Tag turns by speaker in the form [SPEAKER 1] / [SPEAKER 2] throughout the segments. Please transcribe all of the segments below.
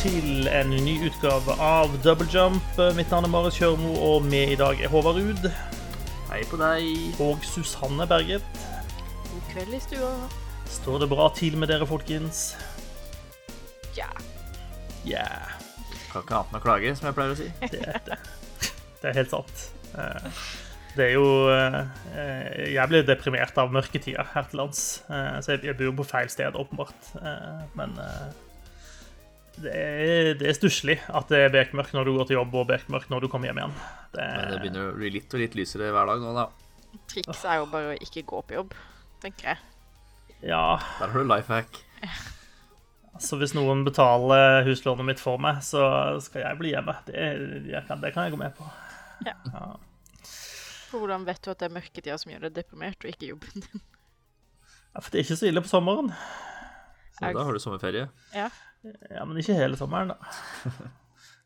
[SPEAKER 1] til en ny utgave av Double Jump. Mitt navn er Marius Kjørmo, og med i dag er Håvard Ruud
[SPEAKER 2] Hei på deg.
[SPEAKER 1] og Susanne Berget.
[SPEAKER 3] God kveld i stua.
[SPEAKER 1] Står det bra til med dere, folkens?
[SPEAKER 3] Ja.
[SPEAKER 1] Yeah,
[SPEAKER 2] Kan ikke annet enn å klage, som jeg pleier å si.
[SPEAKER 1] det er det. Det er helt sant. Eh, Det er jo eh, Jeg blir deprimert av mørketida her til lands, eh, så jeg bor på feil sted, åpenbart. Eh, Men det er, det er stusslig at det er bekmørkt når du går til jobb, og bekmørkt når du kommer hjem igjen. Det,
[SPEAKER 2] Men det begynner å bli litt og litt lysere hver dag nå, da.
[SPEAKER 3] Trikset er jo bare å ikke gå på jobb, tenker jeg.
[SPEAKER 1] Ja,
[SPEAKER 2] Der har du life hack.
[SPEAKER 1] Så hvis noen betaler huslånet mitt for meg, så skal jeg bli hjemme. Det, jeg kan, det kan jeg gå med på.
[SPEAKER 3] Ja. ja. hvordan vet du at det er mørketida som gjør deg deprimert, og ikke jobben din?
[SPEAKER 1] Ja, For det er ikke så ille på sommeren.
[SPEAKER 2] Så da har du sommerferie.
[SPEAKER 3] Ja.
[SPEAKER 1] Ja, Men ikke hele sommeren, da.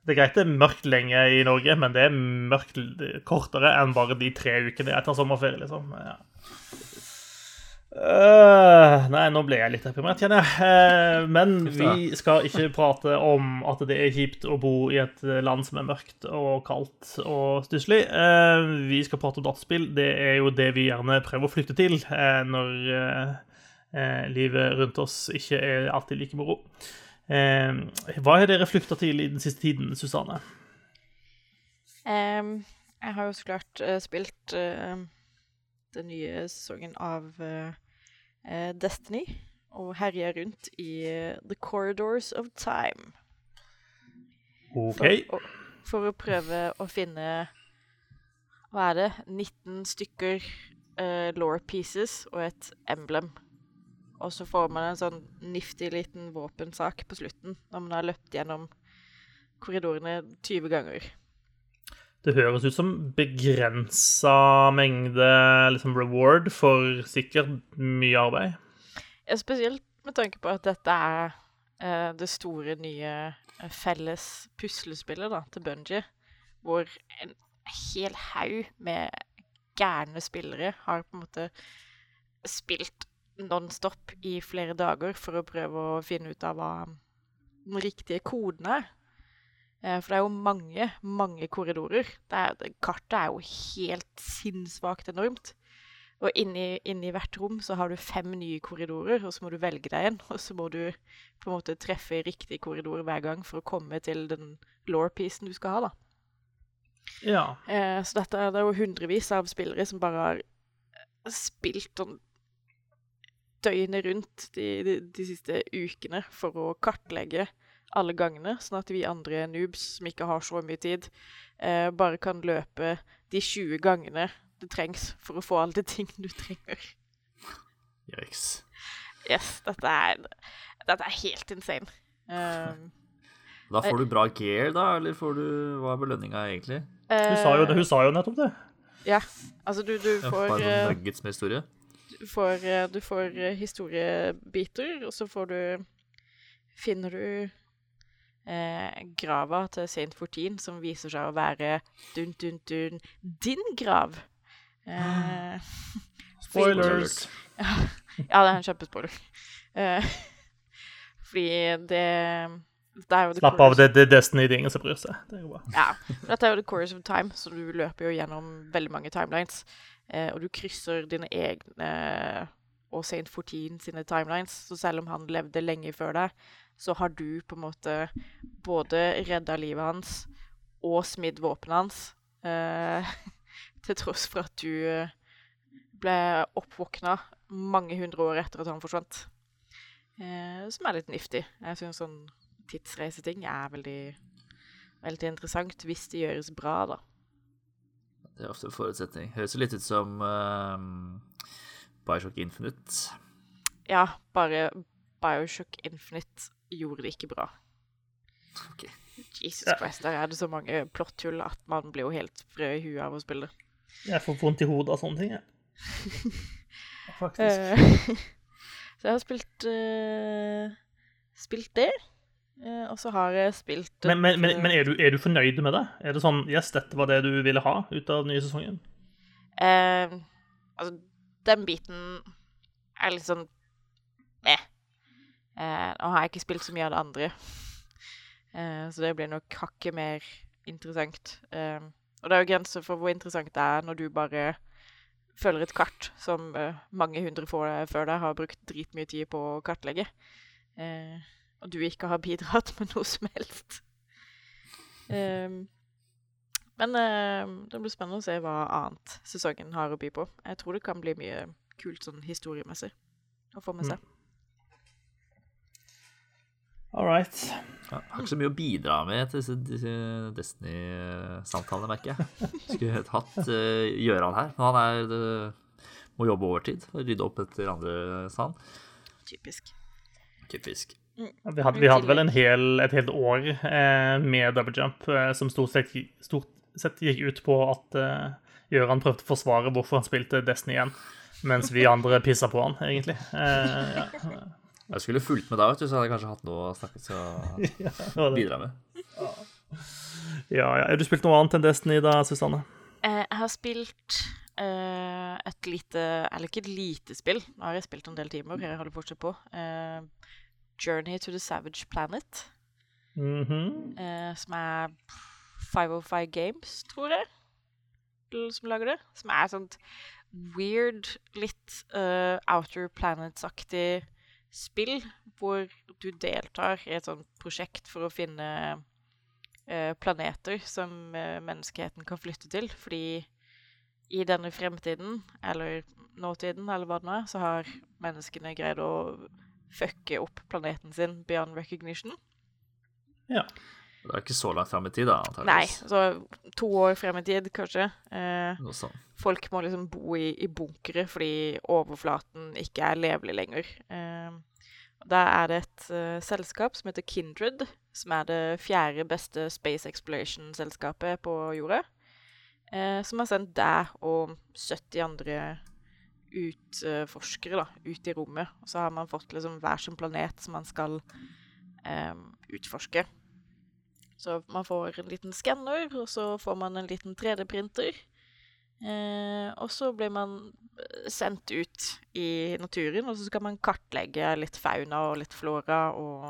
[SPEAKER 1] Det er greit det er mørkt lenge i Norge, men det er mørkt kortere enn bare de tre ukene jeg tar sommerferie, liksom. Ja. Uh, nei, nå ble jeg litt deprimert, kjenner jeg. Uh, men vi skal ikke prate om at det er kjipt å bo i et land som er mørkt og kaldt og stusslig. Uh, vi skal prate om dataspill. Det er jo det vi gjerne prøver å flykte til når livet rundt oss ikke er alltid like moro. Eh, hva har dere flykta til i den siste tiden, Susanne?
[SPEAKER 3] Um, jeg har jo så klart uh, spilt uh, den nye sesongen av eh, Destiny, og herja rundt i The Corridors of Time.
[SPEAKER 1] OK.
[SPEAKER 3] For, å, for å prøve å finne Hva er det? 19 stykker law pieces og et emblem. Og så får man en sånn nifty liten våpensak på slutten når man har løpt gjennom korridorene 20 ganger.
[SPEAKER 1] Det høres ut som begrensa mengde liksom, reward for sikkert mye arbeid.
[SPEAKER 3] Ja, Spesielt med tanke på at dette er eh, det store, nye eh, felles puslespillet da, til Bungie, hvor en hel haug med gærne spillere har på en måte spilt nonstop i flere dager for å prøve å finne ut av hva den riktige koden er. Eh, For det er jo mange, mange korridorer. Det er, kartet er jo helt sinnssvakt enormt. Og inni, inni hvert rom så har du fem nye korridorer, og så må du velge deg en. Og så må du på en måte treffe riktig korridor hver gang for å komme til den law-piecen du skal ha, da.
[SPEAKER 1] Ja.
[SPEAKER 3] Eh, så dette er det er jo hundrevis av spillere som bare har spilt sånn døgnet rundt de, de, de siste ukene for å kartlegge alle gangene, sånn at vi andre noobs som ikke har så mye tid, eh, bare kan løpe de 20 gangene det trengs for å få alle de tingene du trenger.
[SPEAKER 2] Yikes.
[SPEAKER 3] Yes, dette er, dette er helt insane. Um,
[SPEAKER 2] Da får du bra gear, da, eller får du Hva er belønninga egentlig?
[SPEAKER 1] Hun sa jo, hun sa jo nettopp det.
[SPEAKER 3] Ja, altså du, du
[SPEAKER 2] Ja,
[SPEAKER 3] får
[SPEAKER 2] Bare
[SPEAKER 3] eh,
[SPEAKER 2] noen nuggets med historie?
[SPEAKER 3] Du får, eh, du får eh, historiebiter, og så får du Finner du eh, grava til Saint Fortin, som viser seg å være dun, dun, dun din grav. Eh,
[SPEAKER 1] Spoilers.
[SPEAKER 3] ja, det er en kjempespoiler. Eh, fordi det
[SPEAKER 1] Slapp av, det, det er Destiny, det er ingen som bryr seg. Det er jo bra.
[SPEAKER 3] Ja. Dette er jo the course of time, så du løper jo gjennom veldig mange timelines. Eh, og du krysser dine egne og Saint Fortin sine timelines. Så selv om han levde lenge før deg, så har du på en måte både redda livet hans og smidd våpenet hans. Eh, til tross for at du eh, ble oppvåkna mange hundre år etter at han forsvant. Eh, som er litt niftig. Jeg syns sånn tidsreiseting er veldig veldig interessant hvis det gjøres bra, da.
[SPEAKER 2] Det er ofte en forutsetning. Høres jo litt ut som uh, Bioshock Infinite.
[SPEAKER 3] Ja, bare Bioshock Infinite gjorde det ikke bra.
[SPEAKER 2] Okay.
[SPEAKER 3] Jesus
[SPEAKER 1] Ja.
[SPEAKER 3] Christ, der er det så mange plotthull at man blir jo helt frø i huet av å spille det.
[SPEAKER 1] Jeg får vondt i hodet av sånne ting, jeg. Faktisk.
[SPEAKER 3] Eh, så jeg har spilt uh, spilt det. Eh, og så har jeg spilt
[SPEAKER 1] Men, men, men, men er, du, er du fornøyd med det? Er det sånn Yes, dette var det du ville ha ut av den nye sesongen?
[SPEAKER 3] eh, Altså, den biten er litt sånn eh. eh. Nå har jeg ikke spilt så mye av det andre. Eh, så det blir nok hakket mer interessant. Eh, og det er jo grenser for hvor interessant det er når du bare følger et kart som eh, mange hundre får før deg har brukt dritmye tid på å kartlegge, eh, og du ikke har bidratt med noe som helst. Um, men uh, det blir spennende å se hva annet sesongen har å by på. Jeg tror det kan bli mye kult sånn historiemessig å få med seg.
[SPEAKER 1] All right.
[SPEAKER 2] Ja, har ikke så mye å bidra med til disse, disse Destiny-samtalene, merker jeg. Skulle hatt uh, Gjøran her, men han er, det, må jobbe overtid og rydde opp etter andre sand.
[SPEAKER 3] Typisk.
[SPEAKER 2] Typisk.
[SPEAKER 1] Vi hadde, vi hadde vel en hel, et helt år eh, med double jump eh, som stort sett, stort sett gikk ut på at eh, Gøran prøvde å forsvare hvorfor han spilte Destiny igjen, mens vi andre pissa på han, egentlig. Eh, ja.
[SPEAKER 2] Jeg skulle fulgt med da, vet du, så hadde jeg kanskje hatt noe å snakke
[SPEAKER 1] til å
[SPEAKER 2] bidra med.
[SPEAKER 1] ja, ja. Har du spilt noe annet enn Destiny da, Susanne?
[SPEAKER 3] Eh, jeg har spilt eh, et lite Eller ikke et lite spill. Nå har jeg spilt en del timer. Jeg holder fortsatt på. Journey to the Savage Planet.
[SPEAKER 1] Mhm.
[SPEAKER 3] eh, som er 505 Games, tror jeg, som lager det. Som er sånt weird, litt uh, Outer Planets-aktig spill, hvor du deltar i et sånt prosjekt for å finne uh, planeter som uh, menneskeheten kan flytte til. Fordi i denne fremtiden, eller nåtiden, eller hva det nå er, så har menneskene greid å fucke opp planeten sin beyond recognition.
[SPEAKER 1] Ja.
[SPEAKER 2] Det er ikke så langt frem i tid, da,
[SPEAKER 3] Nei,
[SPEAKER 2] altså
[SPEAKER 3] så to år frem i tid, kanskje. Eh,
[SPEAKER 2] Noe sånt.
[SPEAKER 3] folk må liksom bo i, i bunkere fordi overflaten ikke er levelig lenger. Eh, da er det et uh, selskap som heter Kindred, som er det fjerde beste space exploration-selskapet på jorda, eh, som har sendt deg og 70 andre utforskere da, ut i rommet. Og så har man fått liksom hver sin planet som man skal um, utforske. Så man får en liten skanner, og så får man en liten 3D-printer. Eh, og så blir man eh, sendt ut i naturen, og så skal man kartlegge litt fauna og litt flora og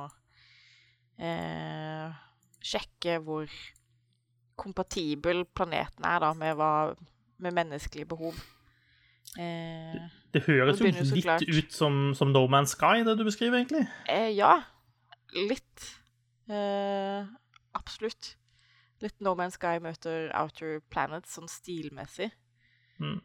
[SPEAKER 3] eh, sjekke hvor kompatibel planeten er da med, hva, med menneskelige behov. Eh,
[SPEAKER 1] Det høres
[SPEAKER 3] Det
[SPEAKER 1] jo litt
[SPEAKER 3] klart.
[SPEAKER 1] ut som, som No Man's Sky, det du beskriver, egentlig.
[SPEAKER 3] eh, ja, litt. Eh, absolutt. Litt No Man's Sky møter Outer Planets sånn stilmessig.
[SPEAKER 1] Mm.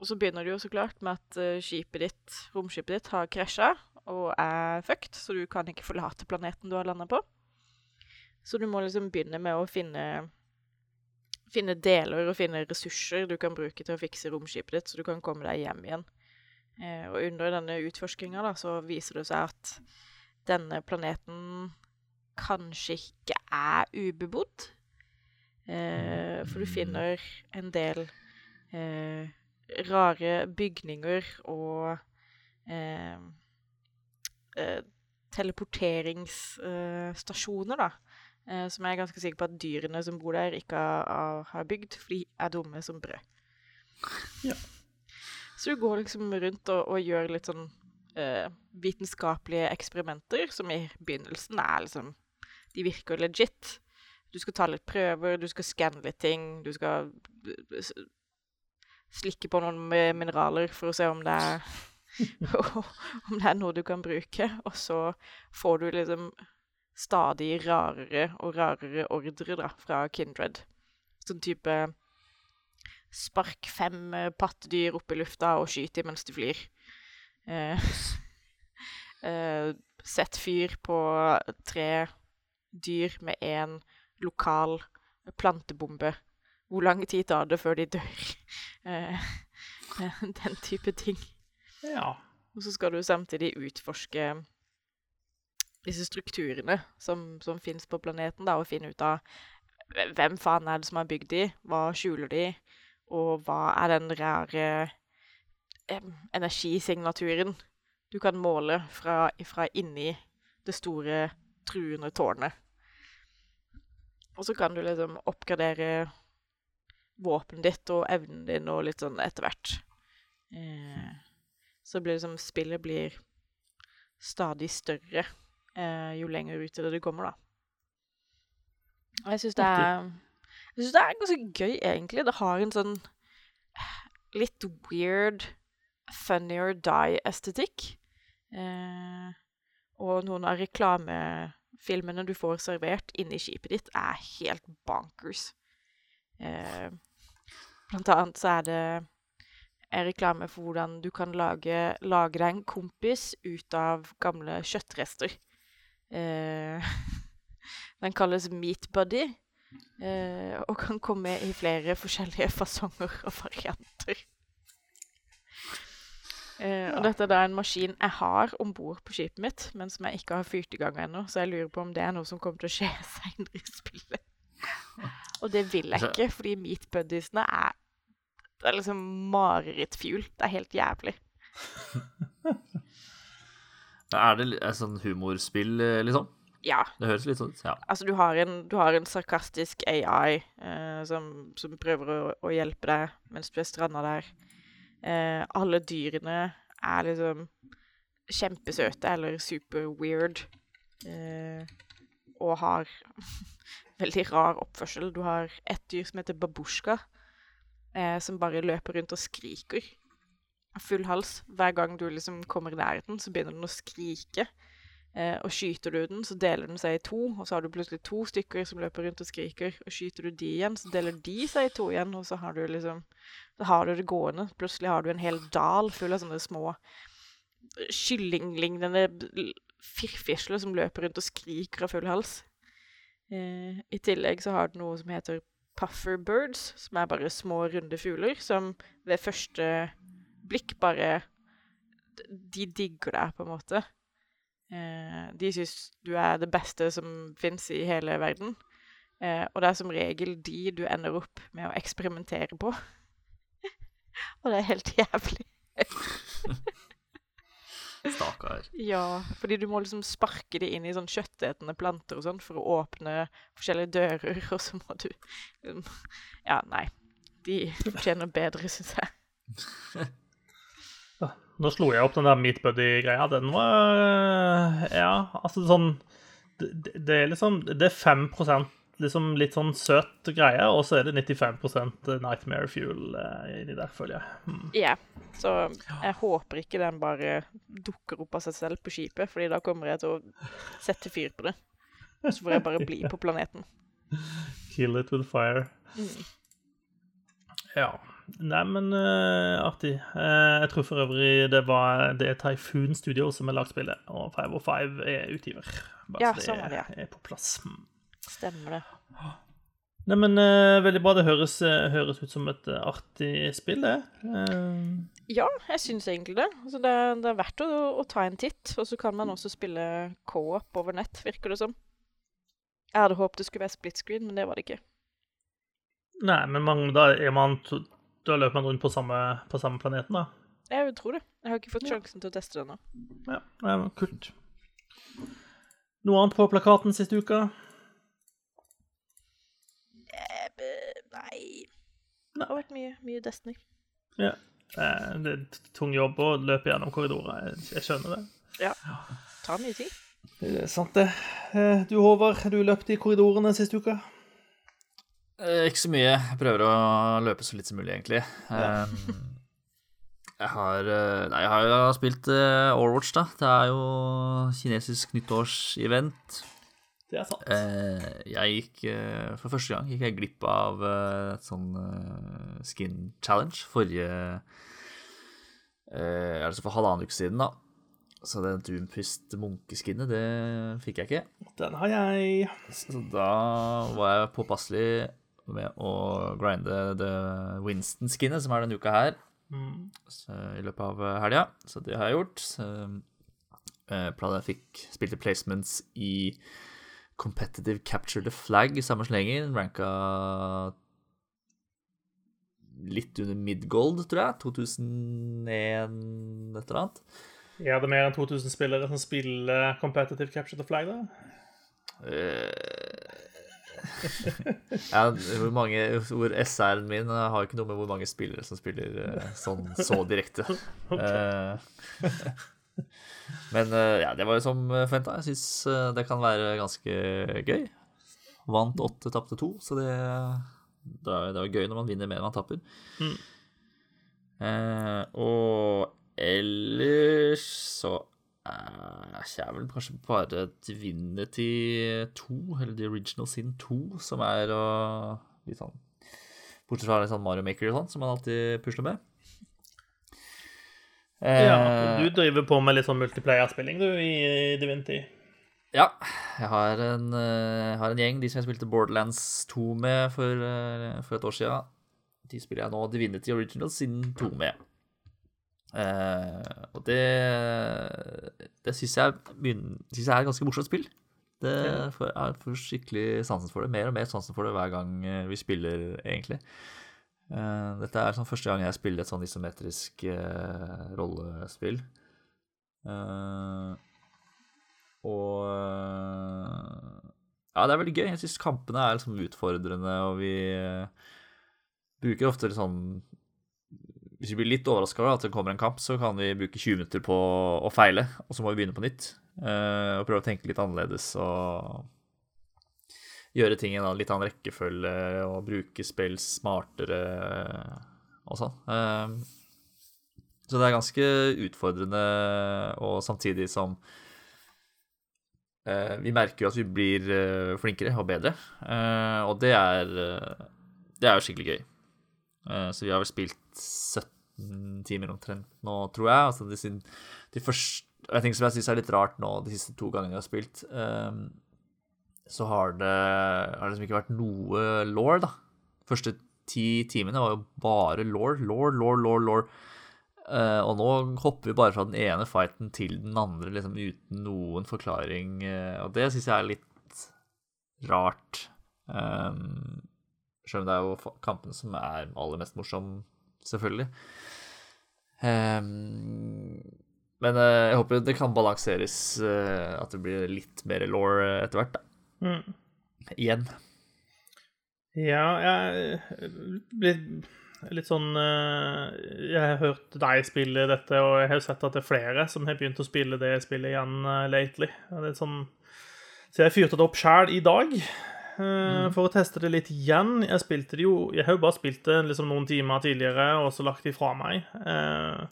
[SPEAKER 3] Og så begynner det jo så klart med at eh, skipet ditt, romskipet ditt har krasja og er fucked, så du kan ikke forlate planeten du har landa på. Så du må liksom begynne med å finne, finne deler og finne ressurser du kan bruke til å fikse romskipet ditt, så du kan komme deg hjem igjen. Eh, og under denne utforskinga så viser det seg at denne planeten kanskje ikke er ubebodd. Eh, for du finner en del eh, rare bygninger og eh, eh, teleporteringsstasjoner, da. Eh, som jeg er ganske sikker på at dyrene som bor der, ikke har, har bygd, for de er dumme som brød.
[SPEAKER 1] Ja.
[SPEAKER 3] Så du går liksom rundt og, og gjør litt sånn uh, vitenskapelige eksperimenter, som i begynnelsen er liksom De virker legit. Du skal ta litt prøver, du skal skanne litt ting, du skal eh, slikke på noen mineraler for å se om det er om det er noe du kan bruke. Og så får du liksom stadig rarere og rarere ordre da, fra Kindred. Sånn type Spark fem eh, pattedyr opp i lufta og skyt dem mens de flyr. Eh, eh, Sett fyr på tre dyr med én lokal plantebombe. Hvor lang tid tar det før de dør? Eh, den type ting.
[SPEAKER 1] Ja.
[SPEAKER 3] Og så skal du samtidig utforske disse strukturene som, som fins på planeten, da, og finne ut av hvem faen er det som har bygd de, hva skjuler de, og hva er den rare eh, energisignaturen du kan måle fra, fra inni det store, truende tårnet. Og så kan du liksom oppgradere våpenet ditt og evnen din og litt sånn etter hvert. Eh, så blir liksom spillet blir stadig større jo lenger ut i det du kommer, da. Og jeg syns det er Jeg synes det er ganske gøy, egentlig. Det har en sånn litt weird funny or die-estetikk. Eh, og noen av reklamefilmene du får servert inni skipet ditt, er helt bonkers. Eh, blant annet så er det en reklame for hvordan du kan lage, lage deg en kompis ut av gamle kjøttrester. Eh, den kalles Meat Buddy, eh, og kan komme i flere forskjellige fasonger og varianter. Eh, og dette er da en maskin jeg har om bord på skipet mitt, men som jeg ikke har fyrt i gang ennå, så jeg lurer på om det er noe som kommer til å skje seinere i spillet. Og det vil jeg
[SPEAKER 2] Altså-
[SPEAKER 3] ikke, fordi Meat Buddiesene er Det er liksom marerittfuel. Det er helt jævlig.
[SPEAKER 2] Er det et sånn humorspill, eh, liksom?
[SPEAKER 3] Ja.
[SPEAKER 2] Det høres litt sånn ut. Ja.
[SPEAKER 3] Altså, du har en, du har en sarkastisk AI eh, som, som prøver å, å hjelpe deg mens du er stranda der. Eh, alle dyrene er liksom kjempesøte eller super weird. Eh, og har veldig rar oppførsel. Du har et dyr som heter babusjka, eh, som bare løper rundt og skriker. Full hals. Hver gang du liksom kommer i nærheten, så begynner den å skrike. Eh, og skyter du den, så deler den seg i to, og så har du plutselig to stykker som løper rundt og skriker. Og skyter du de igjen, så deler de seg i to igjen, og så har du liksom Så har du det gående. Plutselig har du en hel dal full av sånne små kyllinglignende firfisler som løper rundt og skriker av full hals. Eh, I tillegg så har du noe som heter pufferbirds, som er bare små, runde fugler, som ved første blikk bare De digger deg, på en måte. Eh, de syns du er det beste som fins i hele verden. Eh, og det er som regel de du ender opp med å eksperimentere på. og det er helt jævlig.
[SPEAKER 2] Stakkar.
[SPEAKER 3] Ja, fordi du må liksom sparke de inn i sånn kjøttetende planter og sånn for å åpne forskjellige dører, og så må du liksom Ja, nei. De fortjener bedre, syns jeg.
[SPEAKER 1] Nå slo jeg opp den der Meat Buddy-greia. Den var Ja, altså sånn Det, det- er liksom Det er 5 liksom litt sånn søt greie, og så er det 95% Nightmare Fuel eh, inni der, føler jeg. Mm.
[SPEAKER 3] Ja. Så jeg håper ikke den bare dukker opp av seg selv på skipet, fordi da kommer jeg til å sette fyr på det. Så får jeg bare bli på planeten.
[SPEAKER 1] Kill it with fire.
[SPEAKER 3] Mm.
[SPEAKER 1] Ja. Nei, men uh, artig. Uh, jeg tror for øvrig det var Det er Typhoon Studio som har lagd spillet, og 505 er utgiver. Bare
[SPEAKER 3] Ja,
[SPEAKER 1] så det
[SPEAKER 3] er det, ja.
[SPEAKER 1] er på plass. Mm.
[SPEAKER 3] Stemmer det.
[SPEAKER 1] Nei, men eh, veldig bra. Det høres, høres ut som et artig spill, det.
[SPEAKER 3] Ja, jeg syns egentlig det. Altså det, det er verdt å, å ta en titt. Og så kan man også spille co-op over nett, virker det som. Jeg hadde håpet det skulle være split screen, men det var det ikke.
[SPEAKER 1] nei, men man, da er man Da løper man rundt på samme, på samme planeten, da.
[SPEAKER 3] Jeg vil tro det. Jeg har ikke fått
[SPEAKER 1] Ja.
[SPEAKER 3] sjansen til å teste det ennå.
[SPEAKER 1] Ja, det var kult. Noe annet på plakaten siste uka?
[SPEAKER 3] Eh, Nei. Det har vært mye, mye Destiny.
[SPEAKER 1] Ja. Eh, det er tung jobb å løpe gjennom korridorer. Jeg, skjønner det.
[SPEAKER 3] Ja. Tar mye tid.
[SPEAKER 1] Det er sant, det. Eh, Du, Håvard, du løpte i korridorene siste uka.
[SPEAKER 2] Eh, ikke så mye. Jeg prøver å løpe så litt som mulig, egentlig. Ja. jeg har eh, Nei, jeg har jo spilt eh, Overwatch, da. Det er jo kinesisk nyttårsevent.
[SPEAKER 1] Det er sant.
[SPEAKER 2] Jeg gikk For første gang gikk jeg glipp av et sånn skin challenge forrige eh, Altså for halvannen uke siden, da. Så det Doomfist munkeskinnet, det fikk jeg ikke.
[SPEAKER 1] Den har jeg.
[SPEAKER 2] Så da var jeg påpasselig med å grinde det Winston-skinnet, som er denne uka her,
[SPEAKER 1] Mm.
[SPEAKER 2] så, i løpet av helga. Så det har jeg gjort. Eh, jeg fikk spilte placements i Competitive Capture the Flag i samme slengen. Ranka litt under midgold, tror jeg. 2001, et eller annet.
[SPEAKER 1] Er det mer enn 2000 spillere som spiller Competitive Capture the Flag, da?
[SPEAKER 2] Eh, ja, hvor mange Hvor SR-en min har ikke noe med hvor mange spillere som spiller eh, sånn så direkte. Eh, Men eh, ja, det var jo som forventa. Jeg syns det kan være ganske gøy. Vant åtte, tapte to, så det, det er gøy når man vinner mer enn man tapper.
[SPEAKER 1] Mm.
[SPEAKER 2] Eh, og ellers så eh, er vel kanskje bare Divinity 2, eller The Original Sin 2, som er å litt sånn Bortsett fra litt sånn Mario Maker og sånn, som man alltid pusler med.
[SPEAKER 1] Ja,
[SPEAKER 2] Eh,
[SPEAKER 1] du driver på med litt sånn multiplayer-spilling, du, i Divinity.
[SPEAKER 2] Ja, jeg har en, jeg har en gjeng, de som jeg spilte Borderlands 2 med for, eh, for et år siden. De spiller jeg nå Divinity Original sin 2 med. Eh, og det Det syns jeg, synes jeg er et ganske morsomt spill. Det får, jeg får skikkelig sansen for det. Mer og mer sansen for det hver gang eh, vi spiller, egentlig. Eh, dette er sånn første gang jeg spiller et sånn isometrisk rollespill. Eh, og Ja, det er veldig gøy. Jeg syns kampene er liksom utfordrende, og vi bruker ofte sånn Hvis vi blir litt overraska over at det kommer en kamp, så kan vi bruke 20 minutter på å feile, og så må vi begynne på nytt. eh, og prøve å tenke litt annerledes og gjøre ting i en litt annen rekkefølge og bruke spill smartere og sånn. Eh, så det er ganske utfordrende, og samtidig som eh, vi merker jo at vi blir flinkere og bedre, og det er, det er jo skikkelig gøy. Så vi har vel spilt 17 timer omtrent nå, tror jeg. Altså de, de første Jeg tenker som jeg syns er litt rart nå, de siste to gangene jeg har spilt, um, så har det, har det liksom ikke vært noe law, da. Første ti timene var jo bare law, law, law, law, law. Uh, og nå hopper vi bare fra den ene fighten til den andre liksom uten noen forklaring, Uh, og det syns jeg er litt rart. Um, selv om det er jo kampene som er aller mest morsomme, selvfølgelig. Um, men eh, jeg håper det kan balanseres, eh, at det blir litt mer law etter hvert, da.
[SPEAKER 1] Mm.
[SPEAKER 2] Igjen.
[SPEAKER 1] Ja, jeg blir litt sånn eh, Jeg har hørt deg spille dette, og jeg har sett at det er flere som har begynt å spille det spillet igjen lately. Det sånn, så jeg fyrte det opp sjæl i dag for å teste det litt igjen. Jeg spilte det jo Jeg har jo bare spilt det liksom noen timer tidligere og så lagt det fra meg. Eh,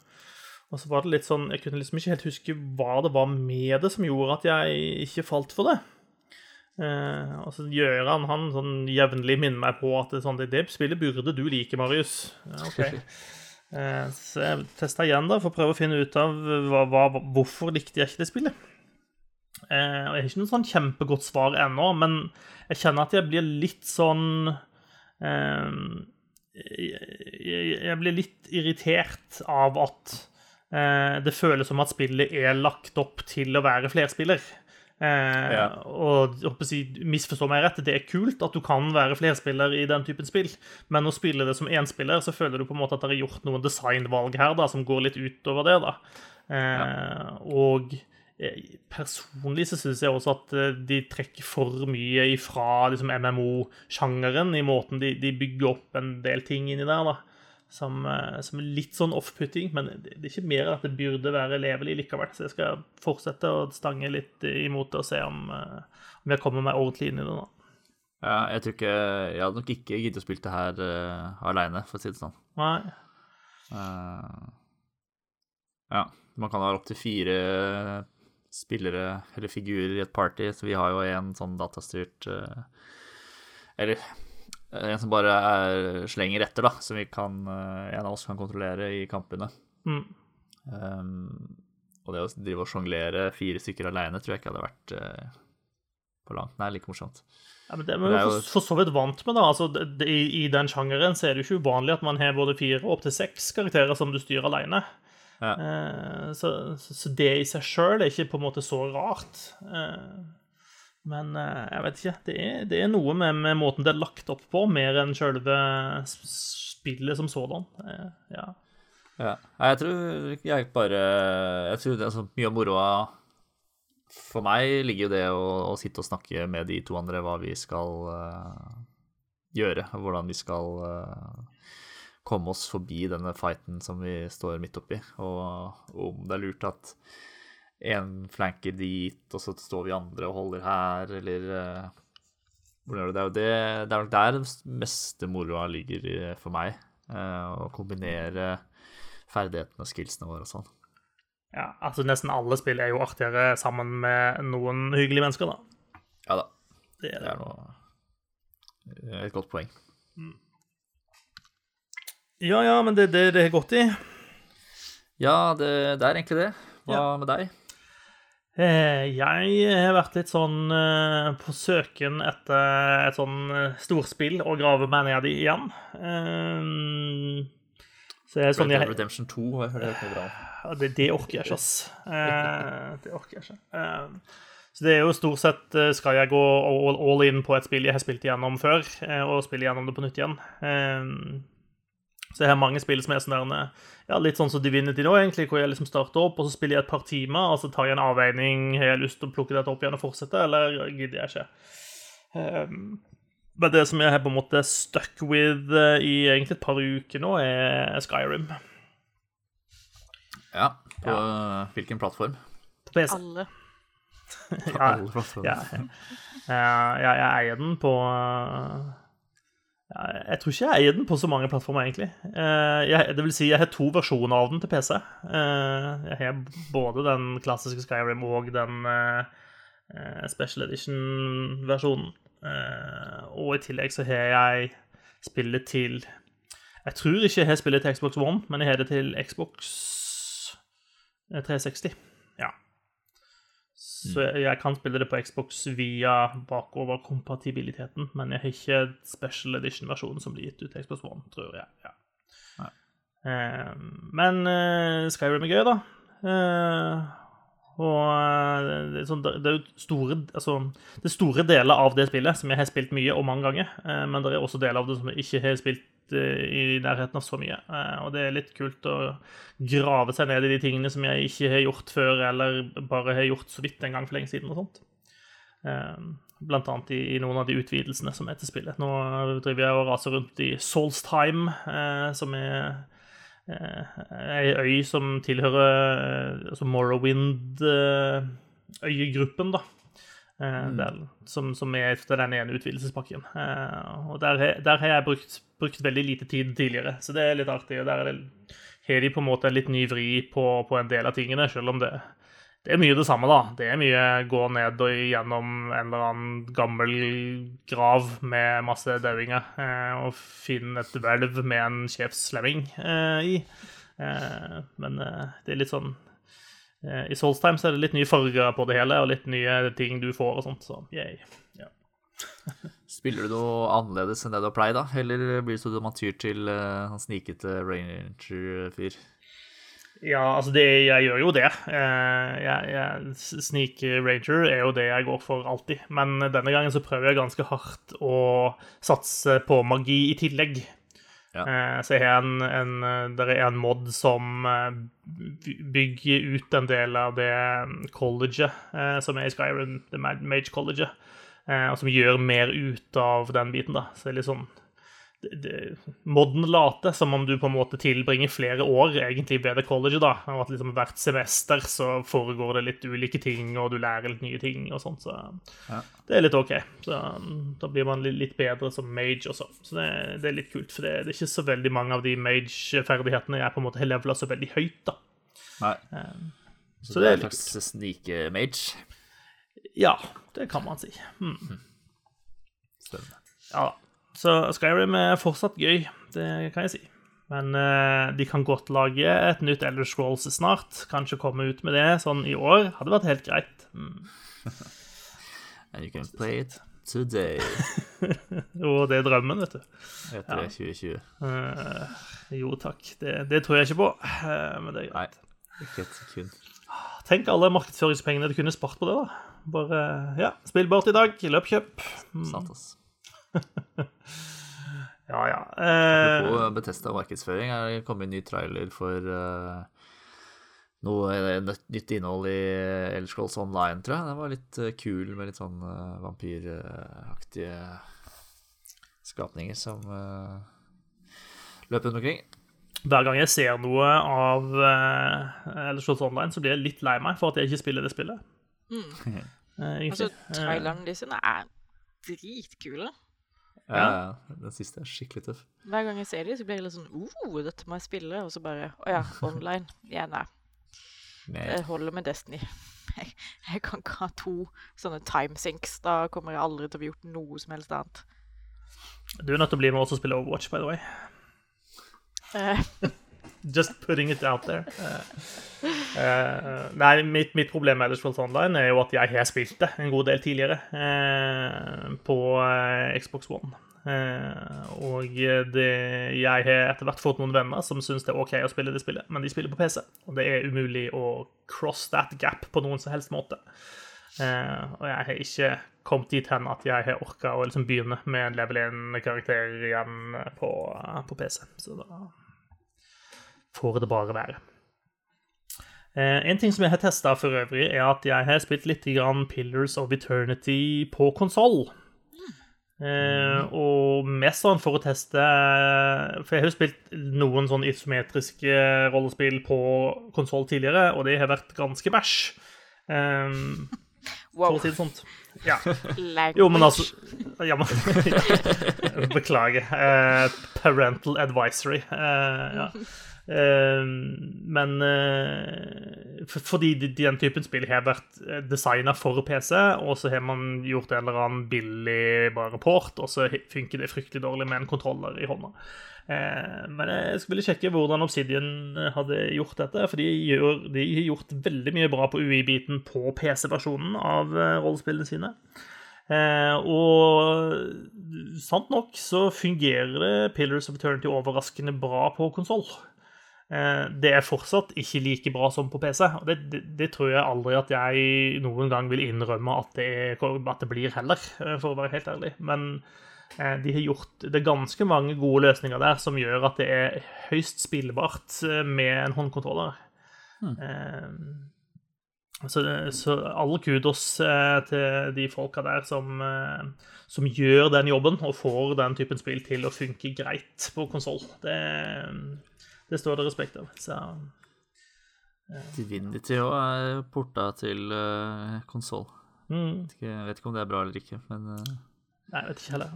[SPEAKER 1] og så var det litt sånn Jeg kunne liksom ikke helt huske hva det var med det som gjorde at jeg ikke falt for det. Eh, og så gjør han han sånn jevnlig minner meg på at det, sånn, det, det spillet burde du like, Marius. Ja, ok. Eh, så jeg testa igjen da, for å prøve å finne ut av hva, hva, hvorfor likte jeg ikke det spillet. Eh, og Jeg har ikke noe sånn kjempegodt svar ennå, men jeg kjenner at jeg blir litt sånn eh, jeg, jeg, blir litt irritert av at eh, det føles som at spillet er lagt opp til å være flerspiller. Eh,
[SPEAKER 2] Ja.
[SPEAKER 1] Og si, misforstå meg rett, det er kult at du kan være flerspiller i den typen spill, men å spille det som énspiller, så føler du på en måte at det er gjort noen designvalg her da, som går litt utover det. da. Eh, Og eh, personlig så syns jeg også at eh, de trekker for mye ifra liksom, MMO-sjangeren i måten de, de bygger opp en del ting inni der. da som, eh, som er litt sånn off-putting, men det det er ikke mer enn at det burde være levelig likevel. Så jeg skal fortsette å stange litt imot det og se om, eh, om jeg kommer meg ordentlig inn i det nå.
[SPEAKER 2] Ja, jeg tror ikke Jeg hadde nok ikke giddet å spille det her uh, aleine, for å si det sånn.
[SPEAKER 1] Nei.
[SPEAKER 2] Uh, ja, man kan ha opptil fire spillere eller figurer i et party, så vi har jo en sånn datastyrt eh, Eller eh, en som bare er, slenger etter, da, som vi kan, eh, en av oss kan kontrollere i kampene.
[SPEAKER 1] Mm.
[SPEAKER 2] Um, og det å drive og sjonglere fire stykker aleine tror jeg ikke hadde vært uh, på langt nær like morsomt.
[SPEAKER 1] Ja, men det er vi jo for, for så vidt vant med. da. Altså, det, det, i, I den sjangeren så er det jo ikke uvanlig at man har både fire og opptil seks karakterer som du styrer alene.
[SPEAKER 2] Ja.
[SPEAKER 1] Eh, så, så, det i seg sjøl er ikke på en måte så rart. Eh, men eh, jeg vet ikke. Det er, det er noe med, med måten det er lagt opp på, mer enn sjølve spillet som sådan. Ja.
[SPEAKER 2] Ja. Jeg tror jeg bare Jeg tror det er så mye av moroa For meg ligger jo det å, å sitte og snakke med de to andre hva vi skal uh, gjøre, hvordan vi skal eh, komme oss forbi denne fighten som vi står midt oppi, og om det er lurt at én flanker dit, og så står vi andre og holder her, eller eh, hvordan gjør du det? Det det, er nok der den meste moroa ligger for meg. eh, Å kombinere ferdighetene og skillsene våre og sånn.
[SPEAKER 1] Ja, altså Nesten alle spill er jo artigere sammen med noen hyggelige mennesker, da.
[SPEAKER 2] Ja da,
[SPEAKER 1] Det er
[SPEAKER 2] det
[SPEAKER 1] det.
[SPEAKER 2] er noe et godt poeng.
[SPEAKER 1] Ja, ja, men det er det det har gått i.
[SPEAKER 2] Ja, det, det er egentlig det. Hva
[SPEAKER 1] Ja.
[SPEAKER 2] med deg?
[SPEAKER 1] Eh, Jeg har vært litt sånn eh, på søken etter et sånn eh, storspill å grave meg ned i igjen. Så jeg er sånn jeg,
[SPEAKER 2] Redemption 2 har jeg hørt mye bra om.
[SPEAKER 1] Det, det orker jeg ikke, ass. Det orker jeg ikke. Så det er jo stort sett skal jeg gå all, in på et spill jeg har spilt igjennom før, og spille igjennom det på nytt igjen. Eh, så jeg har mange spill som er sånn der ja, litt sånn som Divinity nå, egentlig, hvor jeg liksom starter opp, og så spiller jeg et par timer, og så tar jeg en avveining. Har jeg lyst til å plukke dette opp igjen og fortsette, eller gidder jeg ikke? Um, men det som jeg har på en måte stuck with eh, i egentlig et par uker nå, er Skyrim
[SPEAKER 2] Ja, på hvilken plattform?
[SPEAKER 1] på PC.
[SPEAKER 3] Alle.
[SPEAKER 1] Ja,
[SPEAKER 2] alle plattformer.
[SPEAKER 1] Ja, ja, ja, jeg eier den på ja, Jeg tror ikke jeg eier den på så mange plattformer, egentlig. Eh, det vil si, jeg har to versjoner av den til PC. Eh, Jeg har både den klassiske Skyrim og den eh, Special Edition-versjonen. Og i tillegg så har jeg spillet til Jeg tror ikke jeg har spillet til Xbox One, men jeg har det til Xbox eh, 360. Så jeg, jeg kan spille det på Xbox via bakoverkompatibiliteten, men jeg har ikke special edition-versjonen som blir gitt ut til Xbox One, tror jeg. Ja.
[SPEAKER 2] Nei.
[SPEAKER 1] Eh, men eh, Skyrim er gøy, da. Eh, og eh, det, sånn, det det er jo store Altså, det er store deler av det spillet som jeg har spilt mye og mange ganger, men det er også deler av det som jeg ikke har spilt eh, i nærheten av så mye. Eh, og det er litt kult å grave seg ned i de tingene som jeg ikke har gjort før, eller bare har gjort så vidt en gang for lenge siden. og sånt. Eh, Blant annet i, i noen av de utvidelsene som er til spillet. Nå driver jeg og raser rundt i Solstheim, som er ei øy som tilhører altså Morrowind-øyegruppen, da. Eh, der, som, som er etter den ene utvidelsespakken. Eh, og der, der har jeg brukt, brukt veldig lite tid tidligere, så det er litt artig. og Der er har de på en måte en litt ny vri på, på en del av tingene, selv om det, det er mye det samme, da. Det er mye gå ned og gjennom en eller annen gammel grav med masse dauinger eh, og finne et hvelv med en sjefslemming i. Men det er litt sånn I Solstheim så er det litt nye farger på det hele, og litt nye ting du får og sånt, så yay. Ja.
[SPEAKER 2] Spiller du noe annerledes enn det du har pleid, da? Eller blir du så man tyr til uh, han snikete ranger-fyr?
[SPEAKER 1] Ja, altså det, jeg gjør jo det. Eh, Jeg, jeg, Sneak Ranger er jo det jeg går for alltid. Men denne gangen så prøver jeg ganske hardt å satse på magi i tillegg.
[SPEAKER 2] Ja.
[SPEAKER 1] Eh, Så jeg har en, en, det er en mod som eh, bygger ut en del av det colleget eh, som er i Skyrim, det Mage College, eh, og som gjør mer ut av den biten, da. Så det er litt sånn Modden late, som om du på en måte tilbringer flere år egentlig ved det colleget, da. Og at liksom hvert semester så foregår det litt ulike ting, og du lærer litt nye ting og sånt, så
[SPEAKER 2] Ja.
[SPEAKER 1] det er litt OK. Så um, da blir man litt bedre som mage også. Så det, det er litt kult, for det, det er ikke så veldig mange av de mage-ferdighetene jeg på en måte har levela så veldig høyt, da.
[SPEAKER 2] Nei.
[SPEAKER 1] så
[SPEAKER 2] Så,
[SPEAKER 1] det er
[SPEAKER 2] er en
[SPEAKER 1] litt
[SPEAKER 2] snike-mage?
[SPEAKER 1] Ja, det kan man si. Hmm.
[SPEAKER 2] Spennende.
[SPEAKER 1] Ja da. Så Skyrim er fortsatt gøy, det kan jeg si. Men eh, de kan godt lage et nytt Elder Scrolls snart. Kanskje komme ut med det sånn i år. Hadde vært helt greit. Mm.
[SPEAKER 2] And you can play it today.
[SPEAKER 1] jo, det er drømmen, vet du.
[SPEAKER 2] Etter 2020.
[SPEAKER 1] Eh, jo takk, det, det tror jeg ikke på. Eh, men det er
[SPEAKER 2] Nei, ikke et sekund.
[SPEAKER 1] Tenk alle markedsføringspengene du kunne spart på det, da. Bare ja, spill bort i dag. Løp, kjøp.
[SPEAKER 2] Sant, ass.
[SPEAKER 1] Ja, ja. Eh,
[SPEAKER 2] På Betesta markedsføring er det kommet en ny trailer for uh, noe eh, nytt- nytt innhold i Elder Scrolls Online, tror jeg. Den var litt uh, kul med litt sånn uh, vampyraktige skapninger som løper løp rundt omkring.
[SPEAKER 1] hver gang jeg ser noe av uh, Elder Scrolls Online, så blir jeg litt lei meg for at jeg ikke spiller det spillet.
[SPEAKER 3] Mm.
[SPEAKER 1] Eh,
[SPEAKER 3] Altså.
[SPEAKER 1] Eh,
[SPEAKER 3] trailerne de sine er dritkule.
[SPEAKER 2] Ja, ja. Den siste er skikkelig tøff.
[SPEAKER 3] Hver gang jeg ser dem, så blir jeg litt sånn oh, dette må jeg spille. Og så bare Å ja, online. Ja, nei.
[SPEAKER 2] Nei.
[SPEAKER 3] Det holder med Destiny. Jeg, jeg kan ikke ha to sånne timesinks. Da kommer jeg aldri til å bli gjort noe som helst annet.
[SPEAKER 1] Du er nødt til å bli med oss og spille Overwatch, by the way. Just putting it out there. Eh, nei, mitt, mitt problem med Elder Scrolls Online er jo at jeg har spilt det en god del tidligere uh, på Xbox One. Uh, og det, jeg har etter hvert fått noen venner som syns det er OK å spille det spillet, men de spiller på PC, og det er umulig å cross that gap på noen som helst måte. Og jeg har ikke kommet dit hen at jeg har orka å liksom begynne med en level 1-karakter igjen på, på PC. Så da får det bare være. Eh, en ting som jeg har testa for øvrig, er at jeg har spilt litt grann Pillars of Eternity på konsoll. Mm. og mest sånn for å teste For jeg har jo spilt noen sånn isometriske rollespill på konsoll tidligere, og det har vært ganske bæsj. Eh, for å si det sånt. Ja. Jo, men altså ja, men, Beklager. Eh, parental advisory. Eh, ja. Eh, men eh, for, fordi den typen spill har vært designa for PC, og så har man gjort en eller annen billig bare port, og så funker det fryktelig dårlig med en kontroller i hånda. Eh, men jeg skulle sjekke hvordan Obsidian hadde gjort dette, for de, gjør, de har gjort veldig mye bra på UI-biten på PC-versjonen av eh, rollespillene sine. Eh, og sant nok så fungerer det Pillars of Eternity overraskende bra på konsoll. Eh, det er fortsatt ikke like bra som på PC, og det, det, det tror jeg aldri at jeg noen gang vil innrømme at det, er, at det blir heller, eh, for å være helt ærlig. Men eh, de har gjort det er ganske mange gode løsninger der som gjør at det er høyst spillbart eh, med en håndkontroller. Eh, så, så alle kudos eh, til de folka der som, som gjør den jobben og får den typen spill til å funke greit på konsoll. Det, det står det respekt av. Så
[SPEAKER 2] Divinity òg er porta til uh, konsoll.
[SPEAKER 1] mm,
[SPEAKER 2] Jeg vet ikke om det er bra eller ikke, men uh...
[SPEAKER 1] Nei, jeg vet ikke heller.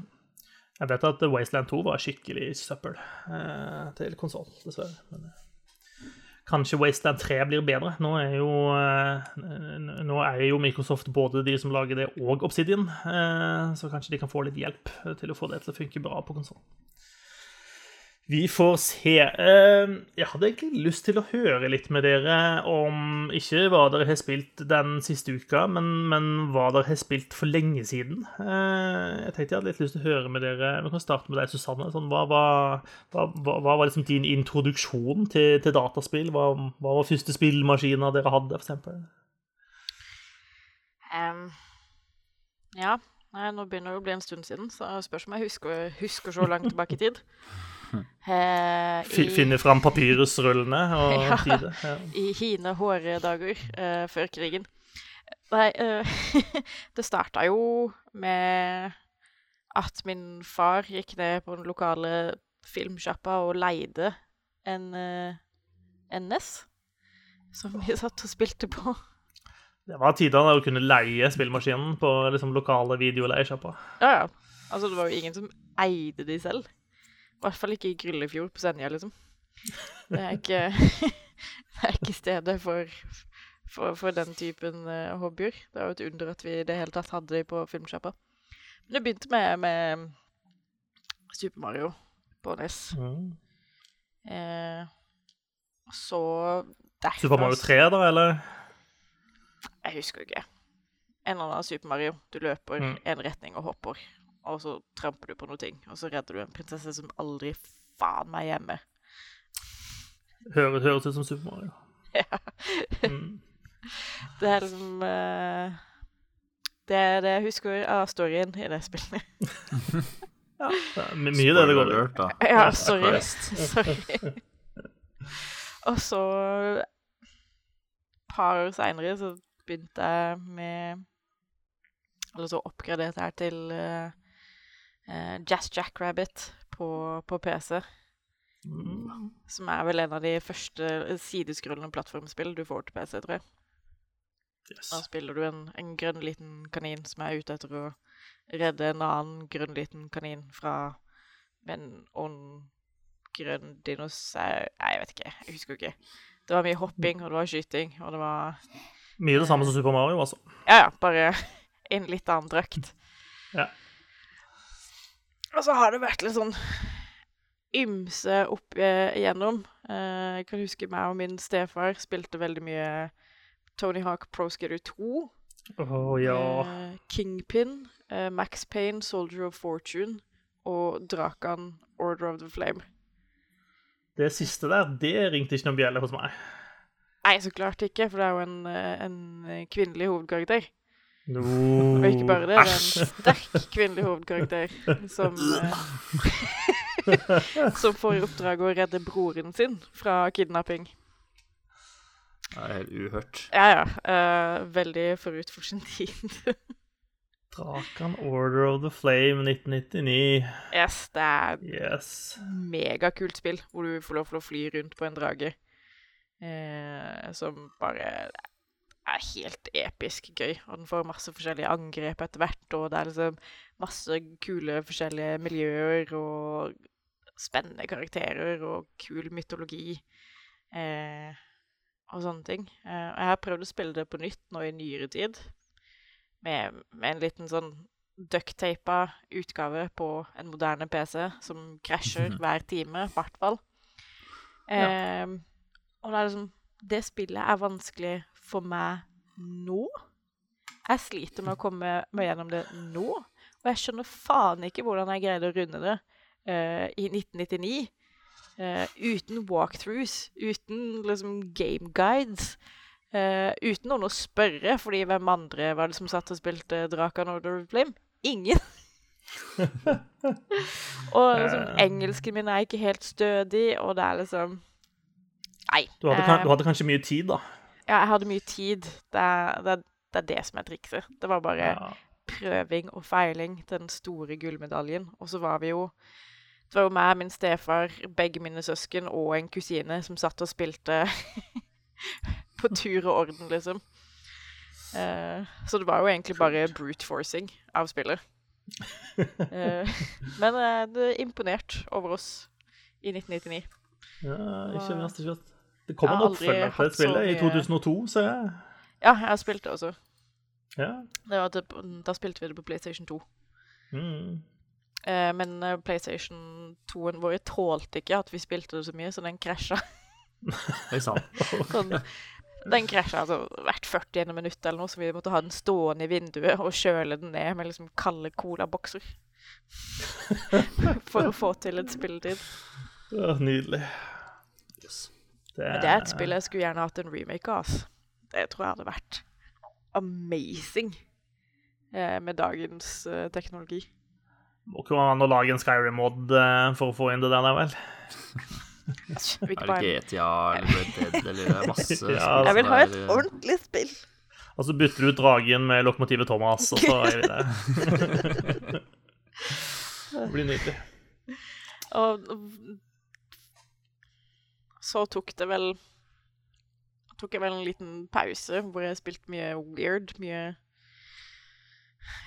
[SPEAKER 1] Jeg vet at Wasteland 2 var skikkelig søppel uh, til konsoll, dessverre. Men, eh, kanskje Wasteland 3 blir bedre. Nå er jo, eh, nå er jo Microsoft både de som lager det, og Obsidian, eh, så kanskje de kan få litt hjelp til å få det til å funke bra på konsoll. Vi får se. Eh, Jeg hadde egentlig lyst til å høre litt med dere om ikke hva dere har spilt den siste uka, men, men hva dere har spilt for lenge siden. Eh, Jeg tenkte jeg hadde litt lyst til å høre med dere Vi kan starte med deg, Susanne. Sånn, hva, hva, hva, hva var liksom din introduksjon til, til dataspill? Hva, var første spillmaskiner dere hadde, for eksempel?
[SPEAKER 3] Ja. Nei, nå begynner det å bli en stund siden, så spørs om jeg husker, husker så langt tilbake i tid. I-
[SPEAKER 1] Finne fram papyrusrullene og
[SPEAKER 3] Ja.
[SPEAKER 1] tide? Ja.
[SPEAKER 3] i hine hårde dager eh, før krigen. Nei, uh, det starta jo med at min far gikk ned på den lokale filmsjappa og leide en uh, NS som vi satt og spilte på.
[SPEAKER 1] Det var tider da å kunne leie spillmaskinen på liksom, lokale videoleiesjapper.
[SPEAKER 3] Ja, ja. Altså, det var jo ingen som eide de selv. I hvert fall ikke i Gryllefjord på Senja, liksom. Det er ikke, det er ikke stedet for, for, for den typen eh, hobbyer. Det er jo et under at vi i det hele tatt hadde de på filmsjappa. Men det begynte med, med Super Mario på NES.
[SPEAKER 1] Mm.
[SPEAKER 3] Eh, så derfra
[SPEAKER 1] Super Mario 3, da, eller?
[SPEAKER 3] Jeg husker ikke. En eller annen Super Mario. Du løper
[SPEAKER 1] Mm.
[SPEAKER 3] en retning og hopper, og så tramper du på noe ting, og så redder du en prinsesse som aldri faen meg hjemme.
[SPEAKER 1] Høres, høres ut som Super Mario.
[SPEAKER 3] Ja.
[SPEAKER 1] Mm.
[SPEAKER 3] Det er liksom uh, Det er det jeg husker av storyen i det spillet.
[SPEAKER 1] Ja, det er my- mye det det går i.
[SPEAKER 2] alert, da.
[SPEAKER 3] Ja, sorry. Sorry. og så Et par år seinere så begynte jeg med Eller så oppgraderte jeg til eh, eh, Jazz Jackrabbit på, på PC.
[SPEAKER 1] Mm.
[SPEAKER 3] Som er vel en av de første sideskrullende plattformspill du får til PC, tror jeg.
[SPEAKER 1] Yes.
[SPEAKER 3] Da spiller du en, en grønn liten kanin som er ute etter å redde en annen grønn liten kanin fra en ond grønn dinosaur Nei, jeg vet ikke. Jeg husker ikke. Det var mye hopping, og det var skyting, og det var
[SPEAKER 1] Mye det samme som Super Mario, altså.
[SPEAKER 3] Ja, ja, bare en litt annen drøkt.
[SPEAKER 1] Ja.
[SPEAKER 3] Og så har det vært litt sånn ymse opp eh, igjennom. Eh, jeg kan huske meg og min stefar spilte veldig mye Tony Hawk Pro Skater 2.
[SPEAKER 1] Oh, ja.
[SPEAKER 3] eh, Kingpin, Max Payne, Soldier of Fortune og Drakan Order of the Flame.
[SPEAKER 1] Det siste der, det ringte ikke noen bjelle hos meg.
[SPEAKER 3] Nei, så klart ikke, for det er jo en, en kvinnelig hovedkarakter.
[SPEAKER 1] No.
[SPEAKER 3] Og ikke bare det, det er en sterk kvinnelig hovedkarakter som eh, Som får i oppdrag å redde broren sin fra kidnapping.
[SPEAKER 2] Det er helt uhørt.
[SPEAKER 3] Ja, ja. Uh, veldig forut for sin tid.
[SPEAKER 1] Drakan Order of the Flame 1999.
[SPEAKER 3] yes, det er
[SPEAKER 1] Yes.
[SPEAKER 3] megakult spill hvor du får lov til å fly rundt på en drage. Eh, som bare er helt episk gøy. Og den får masse forskjellige angrep etter hvert, og det er liksom masse kule forskjellige miljøer og spennende karakterer og kul mytologi. Eh, og sånne ting. Eh, og jeg har prøvd å spille det på nytt nå i nyere tid. Med, med en liten sånn ducktapa utgave på en moderne PC som krasjer hver time, i hvert fall.
[SPEAKER 1] Ja.
[SPEAKER 3] Eh, og det er liksom Det spillet er vanskelig for meg nå. Jeg sliter med å komme meg gjennom det nå. Og jeg skjønner faen ikke hvordan jeg greide å runde det uh, i 1999. Uh, uten walkthroughs, uten liksom game guides. Uh, uten noen å spørre, fordi hvem andre var det som satt og spilte Drakan Order of Blim? Ingen. og liksom, engelsken min er ikke helt stødig, og det er liksom Nei.
[SPEAKER 1] Du hadde,
[SPEAKER 3] eh,
[SPEAKER 1] kan- du hadde kanskje mye tid, da.
[SPEAKER 3] Ja, jeg hadde mye tid. Det er det, det, er det som er trikset. Det var bare
[SPEAKER 1] Ja.
[SPEAKER 3] prøving og feiling til den store gullmedaljen. Og så var vi jo Det var jo meg, min stefar, begge mine søsken og en kusine som satt og spilte på tur og orden, liksom. Eh, så det var jo egentlig bare brute forcing av spillet. uh, men uh, det er imponert over oss i 1999.
[SPEAKER 1] ja, ikke verst. Ikke verst. Det
[SPEAKER 3] kom
[SPEAKER 1] en oppfølger til spillet i 2002, ser jeg.
[SPEAKER 3] Ja, jeg har spilt det også.
[SPEAKER 1] Ja.
[SPEAKER 3] Det var til, da spilte vi det på PlayStation 2.
[SPEAKER 1] Mm.
[SPEAKER 3] Eh, men eh, PlayStation 2-en vår tålte ikke at vi spilte det så mye, så den krasja. Sånn, den krasja altså hvert 40 minutt eller noe, så vi måtte ha den stående i vinduet og kjøle den ned med liksom kalde colabokser. For å få til et spilletid.
[SPEAKER 1] Ja, nydelig.
[SPEAKER 2] Yes.
[SPEAKER 3] Men det er et spill jeg skulle gjerne hatt en remake av. Altså. Det tror jeg hadde vært amazing eh, med dagens eh, teknologi.
[SPEAKER 1] Må ikke være an å lage en Skyrim-mod eh, for å få inn det der, vel.
[SPEAKER 2] Er det GTA eller Red Dead eller er masse
[SPEAKER 1] Ja,
[SPEAKER 2] spill
[SPEAKER 3] Jeg vil ha et ordentlig spill.
[SPEAKER 1] Og så bytter du ut dragen med lokomotivet Thomas, og så er vi der. det blir nydelig.
[SPEAKER 3] Og så tok det vel Tok jeg vel en liten pause hvor jeg spilte mye weird. Mye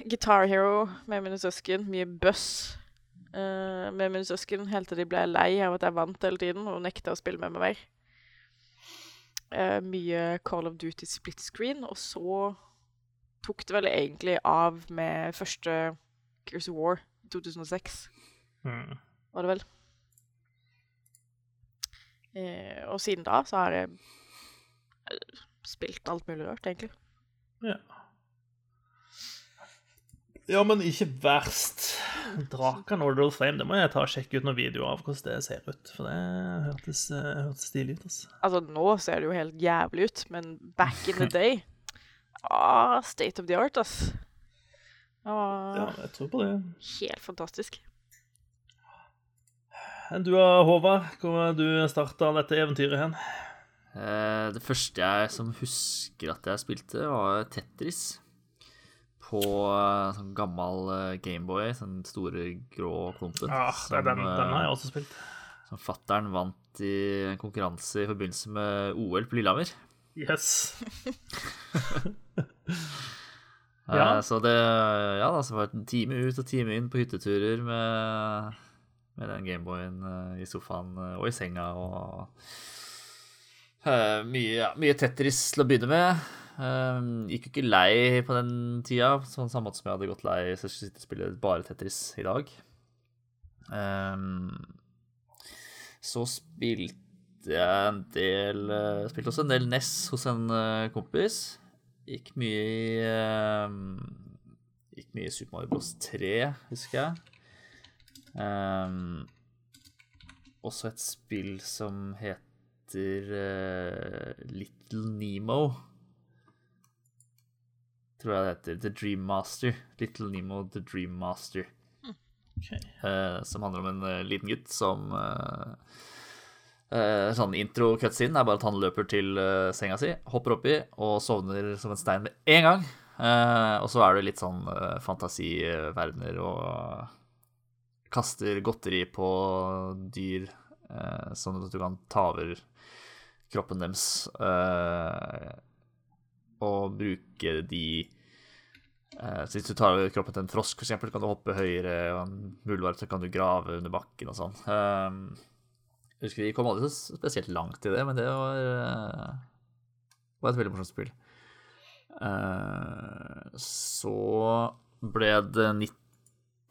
[SPEAKER 3] Guitar Hero med mine søsken. Mye Buss uh, med mine søsken. Helt til de ble lei av at jeg vant hele tiden og nekta å spille med meg mer. Uh, mye Call of Duty split screen. Og så tok det vel egentlig av med første Gears of War i 2006
[SPEAKER 1] Mm.
[SPEAKER 3] var det vel. Eh, og siden da så har jeg eh, spilt alt mulig rart, egentlig.
[SPEAKER 1] Ja. ja, men ikke verst. Drakan Order of Flame, det må jeg ta og sjekke ut noen videoer av hvordan det ser ut. For det hørtes, eh, hørtes stilig ut. altså.
[SPEAKER 3] Altså, nå ser det jo helt jævlig ut, men back in the day ah, State of the art, ass. Ah,
[SPEAKER 1] Ja, jeg tror på det.
[SPEAKER 3] helt fantastisk.
[SPEAKER 1] Enn du, Håvard? Hvor har du starta dette eventyret hen?
[SPEAKER 2] Eh, Det første jeg som husker at jeg spilte, var Tetris. På eh, sånn gammel eh, Gameboy, sånn store grå klumpen.
[SPEAKER 1] Ja, det er den,
[SPEAKER 2] som,
[SPEAKER 1] den har jeg også spilt.
[SPEAKER 2] Som fattern vant i en konkurranse i forbindelse med OL på Lillehammer.
[SPEAKER 1] Yes.
[SPEAKER 2] Ja. Så det Ja, da, så var det en time ut og time inn på hytteturer med, med den Gameboyen uh, i sofaen uh, og i senga og uh, mye, ja, mye Tetris til å begynne med. Gikk jo ikke lei på den tida, sånn samme måte som jeg hadde gått lei så jeg skulle og spille bare Tetris i dag. Så spilte jeg en del Spilte også en del NES hos en kompis. Gikk mye i Gikk mye i Super Mario Bros. 3, husker jeg. Um, også et spill som heter uh, Little Nemo. Tror jeg det heter. The Dream Master. Little Nemo The Dream Master.
[SPEAKER 1] Okay.
[SPEAKER 2] Uh, som handler om en uh, liten gutt som Sånn intro-cutscene er bare at han løper til senga si, hopper oppi og sovner som en stein med en gang. Og så er det litt sånn fantasiverdener og kaster godteri på dyr, eh, sånn at du kan ta over kroppen deres. Eh, og bruke de Eh, hvis du tar over kroppen til en frosk, eksempel, kan du hoppe høyere, og en muldvarp kan du grave under bakken og sånn. Eh, jeg husker Vi kom aldri så spesielt langt i det, men det var, eh, var et veldig morsomt spill. Eh, så ble det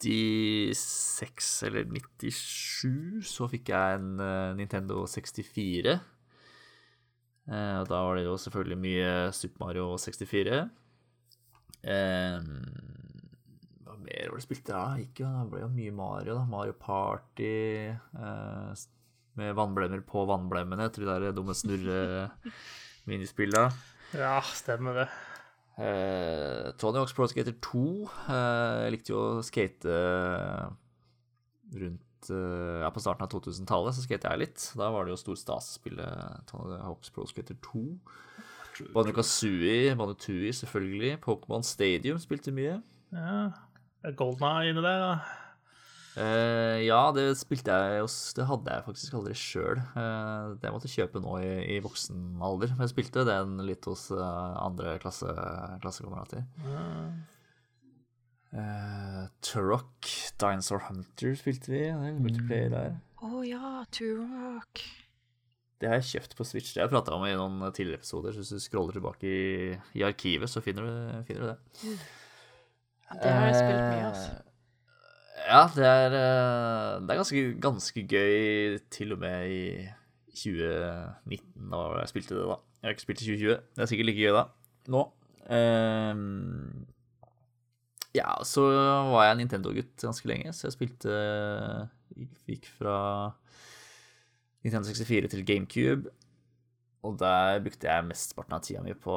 [SPEAKER 2] 96 eller 97, så fikk jeg en eh, Nintendo 64. Eh, og da var det jo selvfølgelig mye Super Mario 64. Eh, hva mer var det spilte jeg da? Gikk jo, det ble jo mye Mario, da. Mario Party. Med vannblemmer på vannblemmene til de der dumme snurre-minispilla.
[SPEAKER 1] Ja, stemmer det.
[SPEAKER 2] Eh, Tony Hawk's Pro Skater 2. Eh, jeg likte jo å skate rundt eh, Ja, på starten av 2000-tallet så skate jeg litt. Da var det jo stor stas å spille Tony Hawk's Pro Skater 2. Banu Kazooie, Banu Tui selvfølgelig. Pokémon Stadium spilte mye.
[SPEAKER 1] Ja. Golden Eye inne der, da?
[SPEAKER 2] Eh, ja, det spilte jeg hos Det hadde jeg faktisk aldri sjøl. Uh, det måtte jeg kjøpe nå i, i voksen alder. Men jeg spilte den litt hos uh, andre klasse, klassekamerater. Uh, Turok, Dinosaur Hunter spilte vi. Er multiplayer der.
[SPEAKER 3] Å ja, Turok.
[SPEAKER 2] Det har jeg kjøpt på Switch. Det har jeg prata om i noen tidligere episoder. Så hvis du scroller tilbake i, i arkivet, så finner du, finner du det.
[SPEAKER 3] Det har jeg spilt mye, altså.
[SPEAKER 2] Eh, Ja, det er, eh, det er ganske, ganske gøy til og med i 2019, da jeg spilte det, da. Jeg har ikke spilt i 2020. Det er sikkert like gøy da. Nå. Ehm, ja, så var jeg Nintendo-gutt ganske lenge, så jeg spilte Gikk fra Nintendo 64 til GameCube. Og der brukte jeg mesteparten av tida mi på,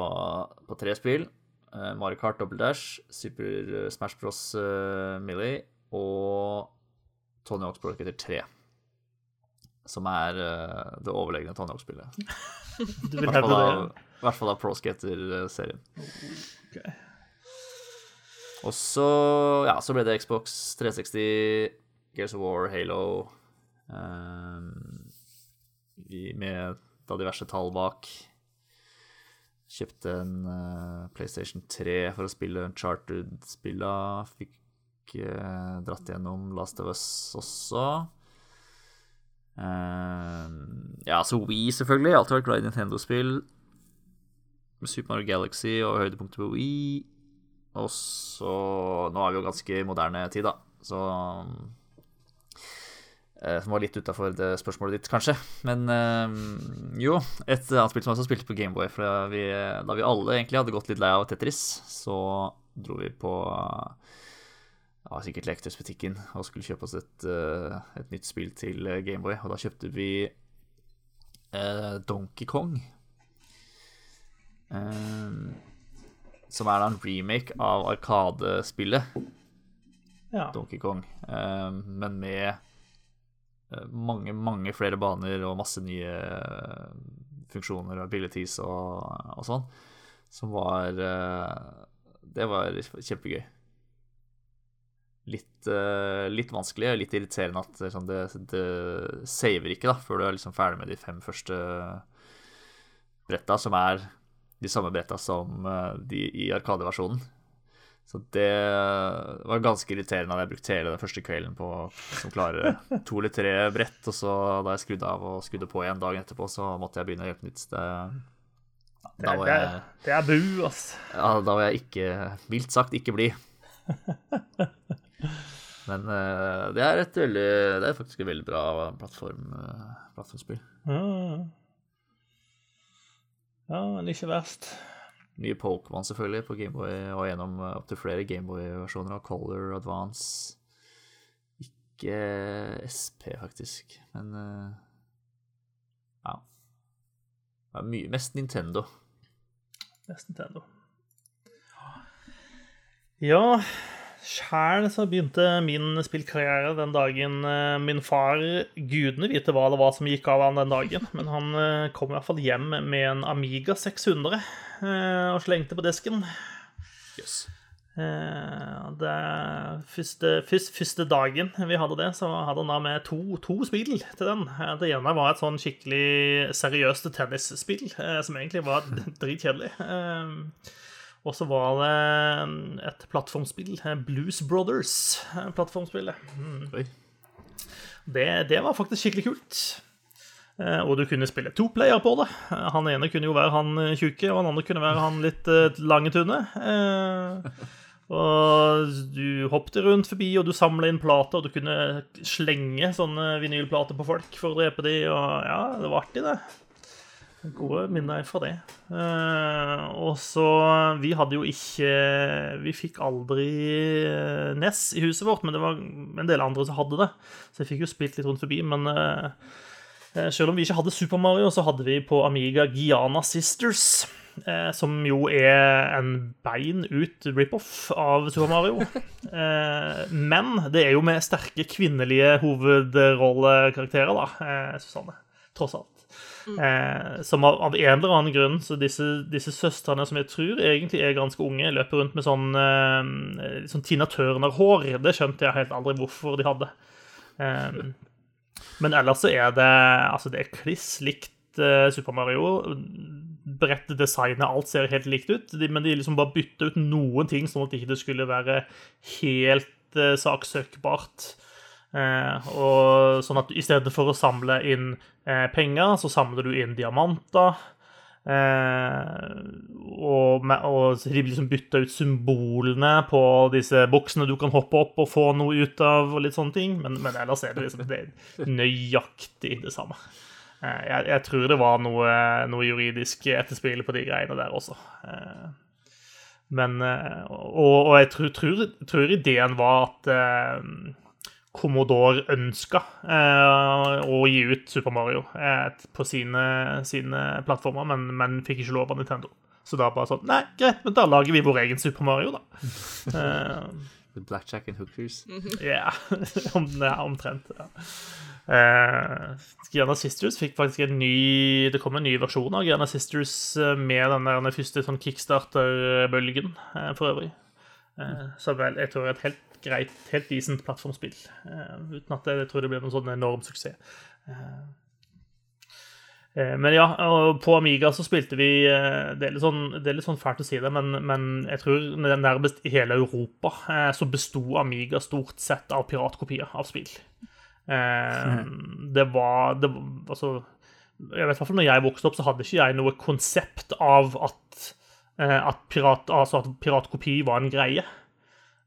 [SPEAKER 2] på tre spill. Eh, Mario Kart Double Dash, Super Smash Bros. Millie og Tony Hawk's Pro Skater 3. Som er uh, det overlegne Tony Hawk-spillet. I hvert fall av, Pro Skater-serien.
[SPEAKER 1] Okay.
[SPEAKER 2] Og så, ja, så ble det Xbox 360, Gears of War, Halo um, Med da diverse tall bak. Kjøpte en uh, PlayStation 3 for å spille Uncharted-spilla. Fikk eh, dratt gjennom Last of Us også. Ehm, ja, så Wii, selvfølgelig. Alltid vært glad i Nintendo-spill. Super Mario Galaxy og høydepunktet på Wii. Og så Nå er vi jo ganske moderne tid, da, så eh, Som var litt utafor spørsmålet ditt, kanskje. Men eh, jo, et annet spill som også spilte på Gameboy, for da vi, da vi alle egentlig hadde gått litt lei av Tetris, så dro vi på ja, sikkert leketøysbutikken og skulle kjøpe oss et, eh, et nytt spill til eh, Gameboy. Og da kjøpte vi eh, Donkey Kong. Eh, som er da en remake av Arkadespillet
[SPEAKER 1] Ja.
[SPEAKER 2] Donkey Kong, eh, men med eh, mange, mange flere baner og masse nye funksjoner og abilities og, og sånn, som var Det var kjempegøy. Litt, eh, litt vanskelig og litt irriterende at liksom, det, det saver ikke da, før du er liksom ferdig med de fem første bretta, som er de samme bretta som eh, de i Arkadeversjonen. Så det var ganske irriterende at jeg brukte hele den første kvelden på å klarer klare to eller tre brett, og så da jeg skrudde av og skrudde på igjen dagen etterpå, så måtte jeg begynne helt nytt. Det,
[SPEAKER 1] Det er,
[SPEAKER 2] jeg,
[SPEAKER 1] det er bu, ass.
[SPEAKER 2] ja, da var jeg ikke, mildt sagt, ikke blid. Men uh, det er et veldig Det er faktisk et veldig bra plattform, uh, plattformspill.
[SPEAKER 1] Ja, ja men ikke verst.
[SPEAKER 2] Nye Pokémon selvfølgelig på Gameboy, og gjennom uh, opptil flere Gameboy-versjoner av Color Advance. Ikke SP, faktisk, men ja. Det er mye, mest Nintendo.
[SPEAKER 1] Mest Nintendo. Ja, sjæl så begynte min spillkarriere den dagen eh, min far Gudene vite hva det var som gikk av han den dagen, men han eh, kom i hvert fall hjem med en Amiga 600 eh, og slengte på desken.
[SPEAKER 2] Yes.
[SPEAKER 1] Det første, første, første dagen vi hadde det, så hadde han da med to, to spill til den. Det ene var et sånn skikkelig seriøst tennisspill, som egentlig var dritkjedelig. Eh, Og så var det et plattformspill, eh, Blues Brothers-plattformspillet.
[SPEAKER 2] Mm.
[SPEAKER 1] Det, det var faktisk skikkelig kult. Eh, Og du kunne spille to player på det. Eh, Han ene kunne jo være han eh, tjukke, og han andre kunne være han litt eh, lange tunne. Eh, Og du hoppet rundt forbi, og du samla inn plater, og du kunne slenge sånne vinylplater på folk for å drepe dem, og ja, det var artig, det. Gode minner fra det. Eh, og så Vi hadde jo ikke Vi fikk aldri eh, NES i huset vårt, men det var en del andre som hadde det. Så jeg fikk jo spilt litt rundt forbi, men eh, selv om vi ikke hadde Super Mario, så hadde vi på Amiga Giana Sisters. Eh, som jo er en bein ut rip-off av Super Mario. Eh, men det er jo med sterke kvinnelige hovedrollekarakterer, da, eh, Susanne. Tross alt. Eh, som av, av en eller annen grunn Så disse, disse søstrene, som jeg tror egentlig er ganske unge, løper rundt med sånn, eh, sånn Tina Turner-hår. Det skjønte jeg helt aldri hvorfor de hadde. Eh, men ellers så er det Altså, det er kliss likt eh, Super Mario. Brettdesignet, alt ser helt likt ut, de, men de liksom bare bytta ut noen ting, sånn at det ikke skulle være helt eh, saksøkbart. Eh, og sånn at i stedet for å samle inn eh, penger, så samler du inn diamanter. Eh, og, og de liksom bytta ut symbolene på disse boksene du kan hoppe opp og få noe ut av, og litt sånne ting. Men, men ellers er det liksom det er nøyaktig det samme. Jeg, jeg tror det var noe, noe juridisk etterspill på de greiene der også. Men Og, og jeg tror, tror, tror ideen var at Commodore ønska eh, å gi ut Super Mario eh, på sine, sine plattformer, men, men fikk ikke lov av Nintendo. Så da bare sånn Nei, greit, men da lager vi vår egen Super Mario, da. Eh,
[SPEAKER 2] With Blackjack and hookers.
[SPEAKER 1] ja, om, ja, omtrent. Ja. Eh, Giana Sisters fikk faktisk en ny Det kom en ny versjon av Giana Sisters eh, med den der den første sånn kickstarter-bølgen, eh, for øvrig. som så vel, jeg tror det er et helt greit, helt decent plattformspill. eh, uten at jeg, tror det blir noen sånn enorm suksess. Eh, eh, men ja, på Amiga så spilte vi Det er litt sånn, det er litt sånn fælt å si det, men, men jeg tror nærmest i hele Europa så besto Amiga stort sett av piratkopier av spill. Det var det, var- Altså jeg vet hvert når jeg vokste opp, så hadde ikke jeg noe konsept av at, at, pirat, altså at piratkopi var en greie.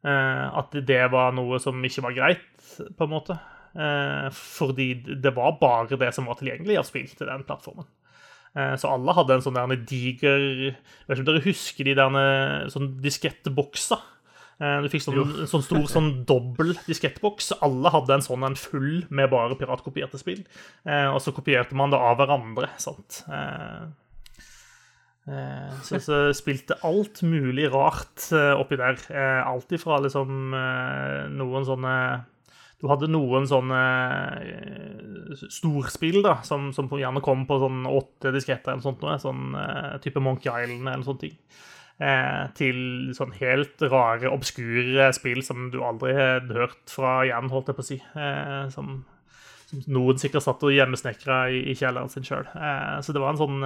[SPEAKER 1] Eh, at det var noe som ikke var greit, på en måte. Eh, fordi det var bare det som var tilgjengelig av spill til den plattformen. Eh, så alle hadde en sånn der diger Jeg vet ikke om dere husker de der sånn diskettbokser? Eh, Du fikk sånn, en sånn stor sånn dobbel diskettboks. Alle hadde en sånn en full med bare piratkopierte spill. Eh, og så kopierte man det av hverandre. sant? Eh, Så, så spilte alt mulig rart eh, oppi der. Eh, Alt ifra liksom noen sånne Du hadde noen sånne storspill da, som, som gjerne kom på sånn åtte disketter eller sånt noe. Sånn type Monkey Island eller sånne ting. Til sånn helt rare, obskure spill som du aldri hadde hørt fra igjen, holdt jeg på å si. Som, som, noen sikkert satt og hjemmesnekra i, i kjelleren sin sjøl. Så det var en sånn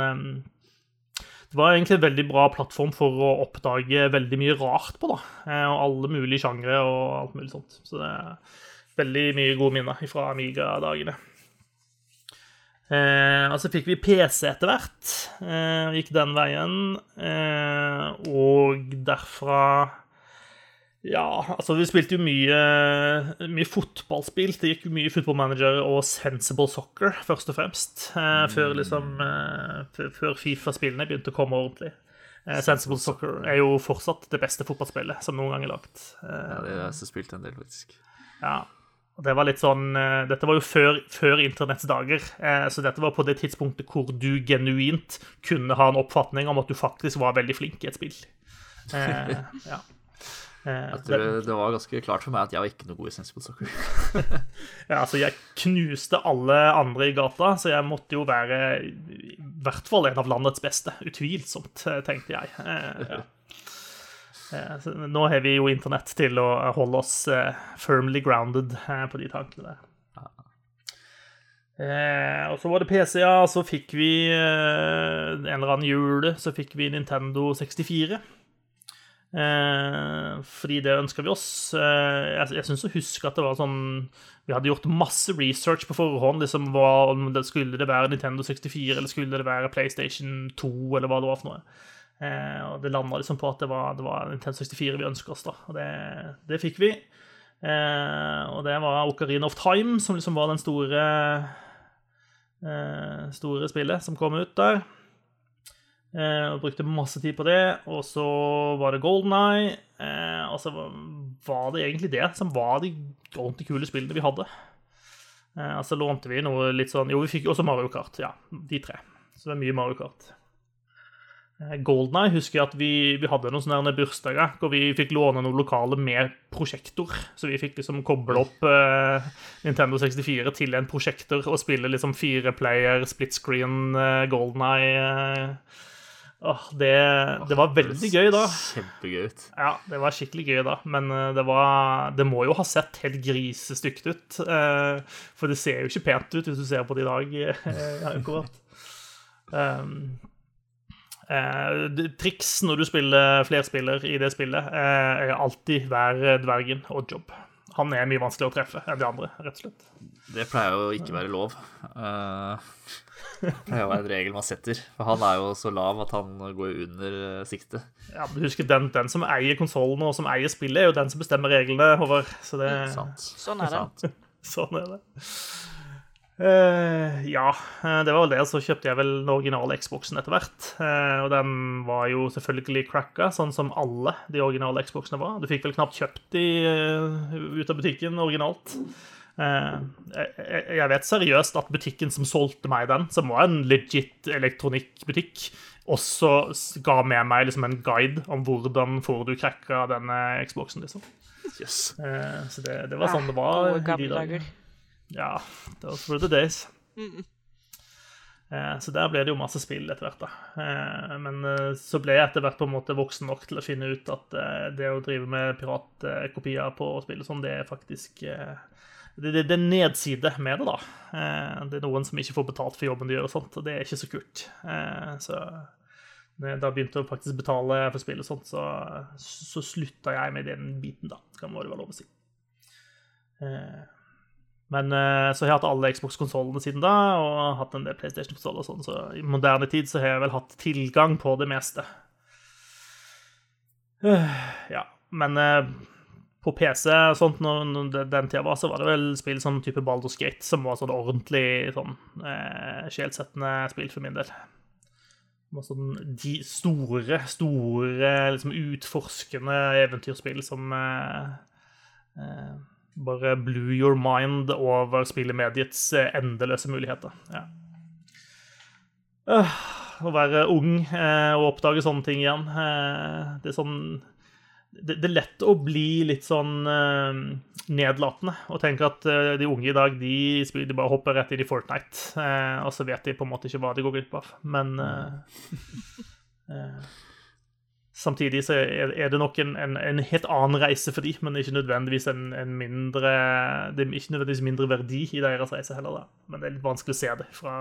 [SPEAKER 1] Det var egentlig en veldig bra plattform for å oppdage veldig mye rart på, da. Eh, og alle mulige sjangre og alt mulig sånt. Så det er veldig mye gode minner fra Amiga-dagene. Eh, og så fikk vi PC etter hvert. Eh, gikk den veien. Eh, og derfra Ja, altså, vi spilte jo mye, mye fotballspill. Det gikk jo mye Football Manager og Sensible Soccer, først og fremst. Eh, før liksom eh, Før Fifa-spillene begynte å komme ordentlig. Eh, Sensible Soccer er jo fortsatt det beste fotballspillet som noen gang er lagd.
[SPEAKER 2] Ja, det har jeg spilt en del, faktisk.
[SPEAKER 1] ja. Og det var litt sånn eh, Dette var jo før, før internetts dager, så dette var på det tidspunktet hvor du genuint kunne ha en oppfatning om at du faktisk var veldig flink i et spill. Ja. Eh,
[SPEAKER 2] Jeg tror det, det var ganske klart for meg at jeg var ikke noe god i Sensible Soccer.
[SPEAKER 1] Ja, altså, jeg knuste alle andre i gata, så jeg måtte jo være i hvert fall en av landets beste. Utvilsomt, eh, tenkte jeg. Eh, ja. Nå har vi jo internett til å holde oss firmly grounded på de tankene der. Eh, og så var det PC, ja. Så fikk vi eh, en eller annen jul, så fikk vi Nintendo 64. Eh, fordi det ønska vi oss. Eh, jeg jeg syns å huske at det var sånn Vi hadde gjort masse research på forhånd. liksom hva, om det Skulle det være Nintendo 64, eller skulle det være PlayStation 2, eller hva det var for noe. Eh, og det landa liksom på at det var, det var Nintendo 64 vi ønska oss, da. Og det, det fikk vi. Eh, og det var Ocarina of Time, som liksom var den store store spillet som kom ut der. Eh, og brukte masse tid på det. Og så var det Golden Eye. Eh, og så var- det egentlig det som var de ordentlig kule spillene vi hadde. Eh, så lånte vi noe litt sånn Jo, vi fikk også Mario Kart. Ja, de tre. Så det er mye Mario Kart. Eh, Golden Eye husker jeg at vi, vi hadde noen sånne bursdager hvor vi fikk låne noen lokale med prosjektor. Så vi fikk liksom koble opp eh, Nintendo 64 til en prosjektor og spille liksom fire player, split screen, eh, Golden Eye. Eh. Åh, det, det var veldig gøy da.
[SPEAKER 2] Kjempegøy ut.
[SPEAKER 1] Ja, det var skikkelig gøy da, men eh, det var Det må jo ha sett helt grisestygt ut. eh, For det ser jo ikke pent ut hvis du ser på det i dag. Um, eh, triks når du spiller flerspiller i det spillet, er alltid hver dvergen og jobb. Han er mye vanskeligere å treffe enn de andre, rett og slett.
[SPEAKER 2] Det pleier jo ikke være lov. Eh, det er jo en regel man setter. For han er jo så lav at han går under eh, siktet.
[SPEAKER 1] Ja, men husk den, den som eier konsollene og som eier spillet, er jo den som bestemmer reglene, Håvard. Så det,
[SPEAKER 2] Sant.
[SPEAKER 3] Sånn er det.
[SPEAKER 1] Sånn er det. Uh, ja, eh, det var vel det. Så kjøpte jeg vel den originale Xboxen etter hvert. Uh, og den var jo selvfølgelig cracka, sånn som alle de originale Xboxene var. Du fikk vel knapt kjøpt de uh, ut av butikken originalt. Eh, jeg, vet seriøst at butikken som solgte meg den, som var en legit elektronikkbutikk, også ga med meg liksom en guide om hvordan får du cracka denne Xboxen, liksom.
[SPEAKER 2] Jøss.
[SPEAKER 1] Eh, så det, det var sånn det var.
[SPEAKER 3] ja,
[SPEAKER 1] i de dager. Ja. Det var were the days.
[SPEAKER 3] Mm.
[SPEAKER 1] Eh, så der ble det jo masse spill etter hvert, da. Eh, men så ble jeg etter hvert på en måte voksen nok til å finne ut at det å drive med piratkopier på spill og sånn, det er faktisk det, det, det er nedside med det, da. Eh, det er noen som ikke får betalt for jobben de gjør, og sånt, og det er ikke så kult. Eh, så da jeg begynte å faktisk betale for spill og sånt, så, så slutta jeg med den biten, da. Kan det være lov å si. Eh, men så har jeg hatt alle Xbox-konsollene siden da, og hatt en del PlayStation-konsoller og sånn, så i moderne tid så har jeg vel hatt tilgang på det meste. Ja, men på PC og sånt, når, den tida var, så var det vel spill som type Baldur's Gate, som var sånn ordentlig sånn eh, sjelsettende spill for min del. Var sånn de store, store, liksom utforskende eventyrspill som eh, eh, bare blew your mind over spillemediets eh, endeløse muligheter. Ja. Øh, å være ung eh, og oppdage sånne ting igjen eh, Det er sånn det, det er lett å bli litt sånn uh, nedlatende og tenke at uh, de unge i dag de, de bare hopper rett inn i Fortnite, uh, og så vet de på en måte ikke hva de går glipp av. Men Samtidig så er er det nok en, en, en helt annen reise for de, men ikke nødvendigvis en, en mindre Det er ikke nødvendigvis mindre verdi i deres reise heller, da. Men det er litt vanskelig å se det fra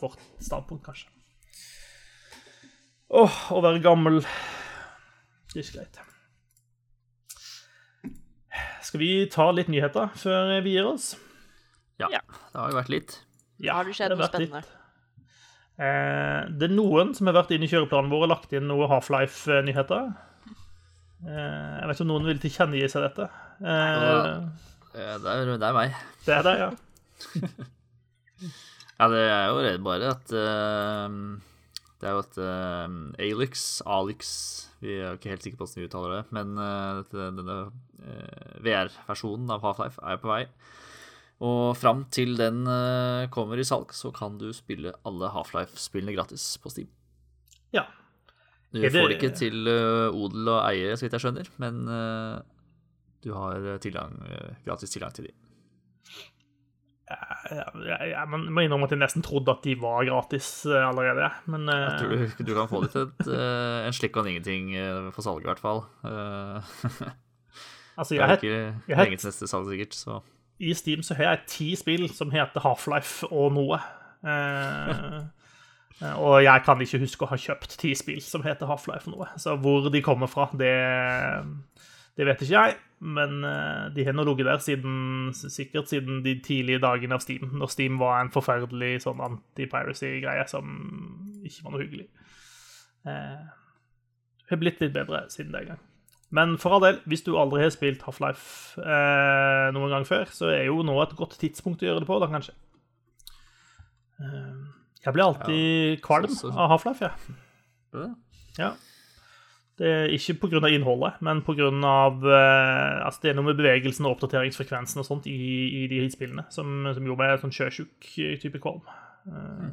[SPEAKER 1] vårt standpunkt, kanskje. Åh, å være gammel Det er ikke greit. Skal vi ta litt nyheter før vi gir oss?
[SPEAKER 2] Ja,
[SPEAKER 3] Ja.
[SPEAKER 2] det har jo vært litt.
[SPEAKER 1] Ja,
[SPEAKER 3] Har det skjedd
[SPEAKER 1] det
[SPEAKER 3] noe spennende?
[SPEAKER 1] Eh, det er noen som har vært inne i kjøreplanen vår og lagt inn noe Half-Life-nyheter. Eh, jeg vet ikke om noen vil tilkjennegi seg dette. Eh,
[SPEAKER 2] ja, Det er, det er meg.
[SPEAKER 1] det er det, ja.
[SPEAKER 2] Ja, det er jo redd bare at eh, Det er jo at uh, Alix, Alix Vi er jo ikke helt sikre på hvordan vi uttaler det, men uh, dette, denne uh, VR-versjonen av Half-Life er på vei. Og fram til den eh, kommer i salg, så kan du spille alle Half-Life-spillene gratis på Steam.
[SPEAKER 1] ja.
[SPEAKER 2] Du
[SPEAKER 1] det-
[SPEAKER 2] får det ikke til eh, odel og eie, så vidt jeg skjønner, men eh, du har tilgang, eh, gratis tilgang til de.
[SPEAKER 1] Ja, jeg, må- innrømme at jeg nesten trodde at de var gratis eh, allerede. Men eh,
[SPEAKER 2] Jeg tror du, du kan få det til et, eh, en slikk og en ingenting for salg, i hvert fall.
[SPEAKER 1] altså, jeg,
[SPEAKER 2] det
[SPEAKER 1] er
[SPEAKER 2] ikke
[SPEAKER 1] jeg
[SPEAKER 2] lenge til neste salg, sikkert, så
[SPEAKER 1] I Steam så har jeg ti spill som heter Half-Life og noe. Eh, og jeg kan ikke huske å ha kjøpt ti spill som heter Half-Life og noe. Så hvor de kommer fra, det, det vet ikke jeg. Men eh, de har nå ligget der siden, sikkert siden de tidlige dagene av Steam, når Steam var en forferdelig sånn anti-piracy-greie som ikke var noe hyggelig. Eh, har blitt litt bedre siden den gang. Men for all del, hvis du aldri har spilt Half-Life eh, noen gang før, så er jo nå et godt tidspunkt å gjøre det på, da kanskje. Eh, jeg blir alltid kvalm
[SPEAKER 2] så- så-
[SPEAKER 1] av Half-Life, jeg.
[SPEAKER 2] Ja.
[SPEAKER 1] Ja. Er ikke pga. innholdet, men pga. Uh, altså det er noe med bevegelsen og oppdateringsfrekvensen og sånt i, i de spillene som, som gjorde meg sånn sjøsjuk type kvalm. Eh,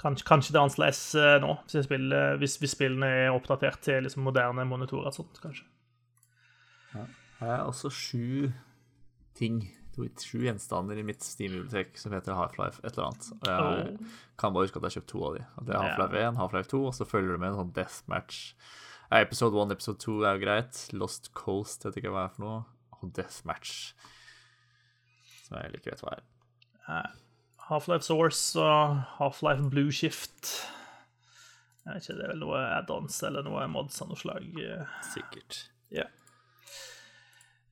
[SPEAKER 1] kanskje, kanskje det er annerledes eh, nå, hvis, spiller, hvis, hvis spillene er oppdatert til liksom, moderne monitorer og sånt, kanskje.
[SPEAKER 2] Jeg har også sju ting, sju gjenstander i mitt Steam-bibliotek som heter Half-Life et eller annet. Og jeg kan bare huske at jeg har kjøpt to av de. Det er Half-Life 1, Half-Life 2, og så følger du med en sånn deathmatch. Episode 1, episode 2 er jo greit. Lost Coast vet ikke hva er for noe. Og deathmatch, som jeg ikke vet hva er.
[SPEAKER 1] Half-Life Source og Half-Life Blue Shift. Jeg vet ikke, Det er vel noe add-ons eller noe mods av noe slag. eh.
[SPEAKER 2] Sikkert.
[SPEAKER 1] Ja.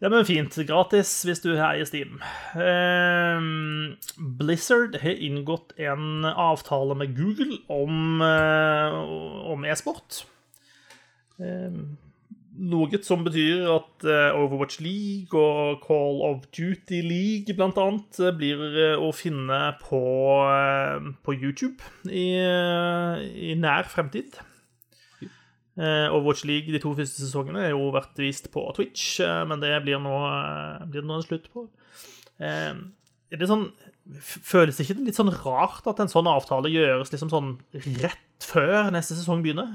[SPEAKER 1] Ja, men fint. Gratis hvis du er i Steam. Ehm, Blizzard har inngått en avtale med Google om, eh, om e-sport. Ehm, noe som betyr at eh, Overwatch League og Call of Duty League annet eh, blir å finne på, på YouTube i, i nær fremtid. Eh, Overwatch League de to første sesongene har jo vært vist på Twitch, eh, men det blir nå, eh, blir nå en slutt på. Er det sånn, føles det ikke litt sånn rart at en sånn avtale gjøres liksom sånn rett før neste sesong begynner?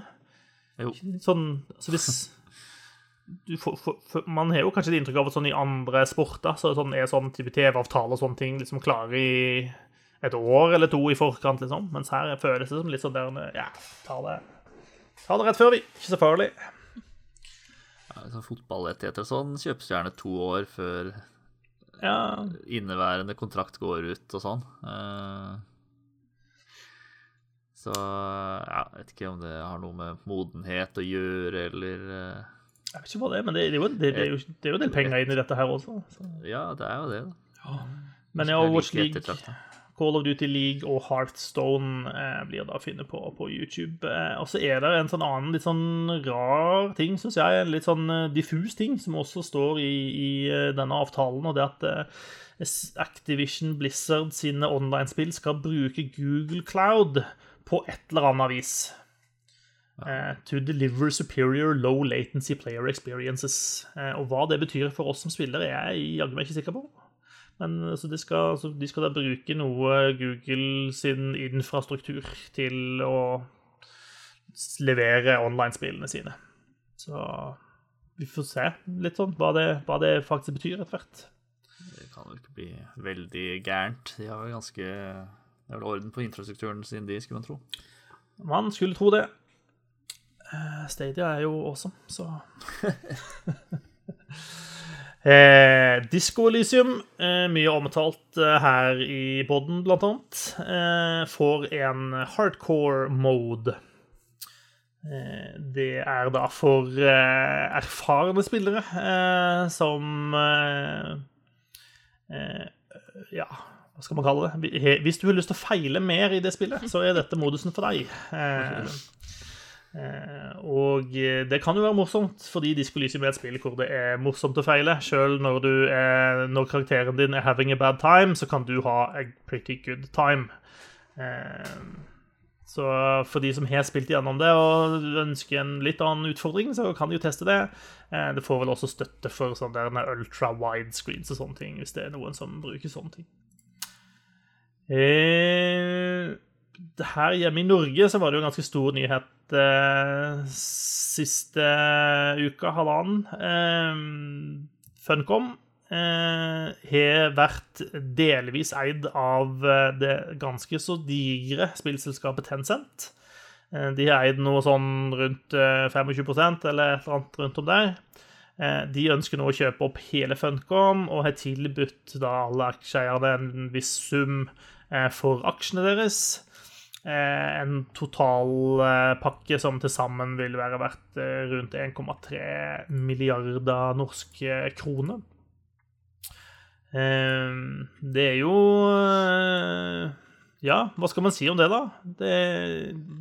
[SPEAKER 2] Jo.
[SPEAKER 1] Sånn, altså hvis du får, for, Man har jo kanskje det inntrykk av at sånn i andre sporter så sånn er sånn type TV-avtale og sånne ting liksom klare i et år eller to i forkant, liksom. Mens her føles det som litt sånn der Ja, ta det Ta det rett før, vi. Ikke så farlig.
[SPEAKER 2] Ja, sånn Fotballettigheter og sånn kjøpes gjerne to år før
[SPEAKER 1] Ja,
[SPEAKER 2] inneværende kontrakt går ut og sånn. Eh, Så ja, jeg vet ikke om det har noe med modenhet å gjøre, eller eh,
[SPEAKER 1] jeg vet ikke hva det er, men det, er, jo, det, det, er, jo, det er jo en del penger inn i dette her også. Så.
[SPEAKER 2] Ja, det er jo det, da.
[SPEAKER 1] Men
[SPEAKER 2] jeg har
[SPEAKER 1] Watch League. Call of Duty League og Heartstone eh, blir da å finne på på YouTube. Eh, og så er det en sånn annen litt sånn rar ting, syns jeg, en litt sånn eh, diffus ting, som også står i, i eh, denne avtalen, og det at eh, Activision Blizzard sine online-spill skal bruke Google Cloud på et eller annet vis. Eh, to deliver superior low latency player experiences. Eh, og hva det betyr for oss som spillere, er jeg jaggu meg ikke sikker på. Men så de, skal, så de skal da bruke noe Google sin infrastruktur til å levere online-spillene sine. Så vi får se litt sånn hva det, hva det faktisk betyr etter hvert.
[SPEAKER 2] Det kan vel ikke bli veldig gærent. De har vel ganske Det er vel orden på infrastrukturen sin, de, skulle man tro.
[SPEAKER 1] Man skulle tro det. Eh, Stadia er jo awesome, så eh, Disco Elysium, eh, mye omtalt eh, her i poden, blant annet, eh, får en hardcore mode. Eh, det er da for eh, erfarne spillere eh, som Ja, hva skal man kalle det? Hvis du har lyst til å feile mer i det spillet, så er dette modusen for deg. Eh, og eh, det kan jo være morsomt, fordi Disco Elysium er et spill hvor det er morsomt å feile. Selv når, når karakteren din er having a bad time, så kan du ha a pretty good time. Eh, så for de som har spilt gjennom det og ønsker en litt annen utfordring, så kan de jo teste det. Eh, Det får vel også støtte for sånne ultra wide screens og sånne ting, hvis det er noen som bruker sånne ting. Eh, her hjemme i Norge så var det jo en ganske stor nyhet eh, siste uka, halvannen. Eh, Funcom eh, har vært delvis eid av eh, det ganske så digre spillselskapet Tencent. Eh, De har eid noe sånn rundt eh, 25 eller et eller annet rundt om der. Eh, De ønsker nå å kjøpe opp hele Funcom og har tilbudt da alle aksjeeierne en viss sum eh, for aksjene deres. Eh, En totalpakke som til sammen vil være verdt eh, rundt 1,3 milliarder norske kroner. Eh, Det er jo eh, Ja, hva skal man si om det, da? Det,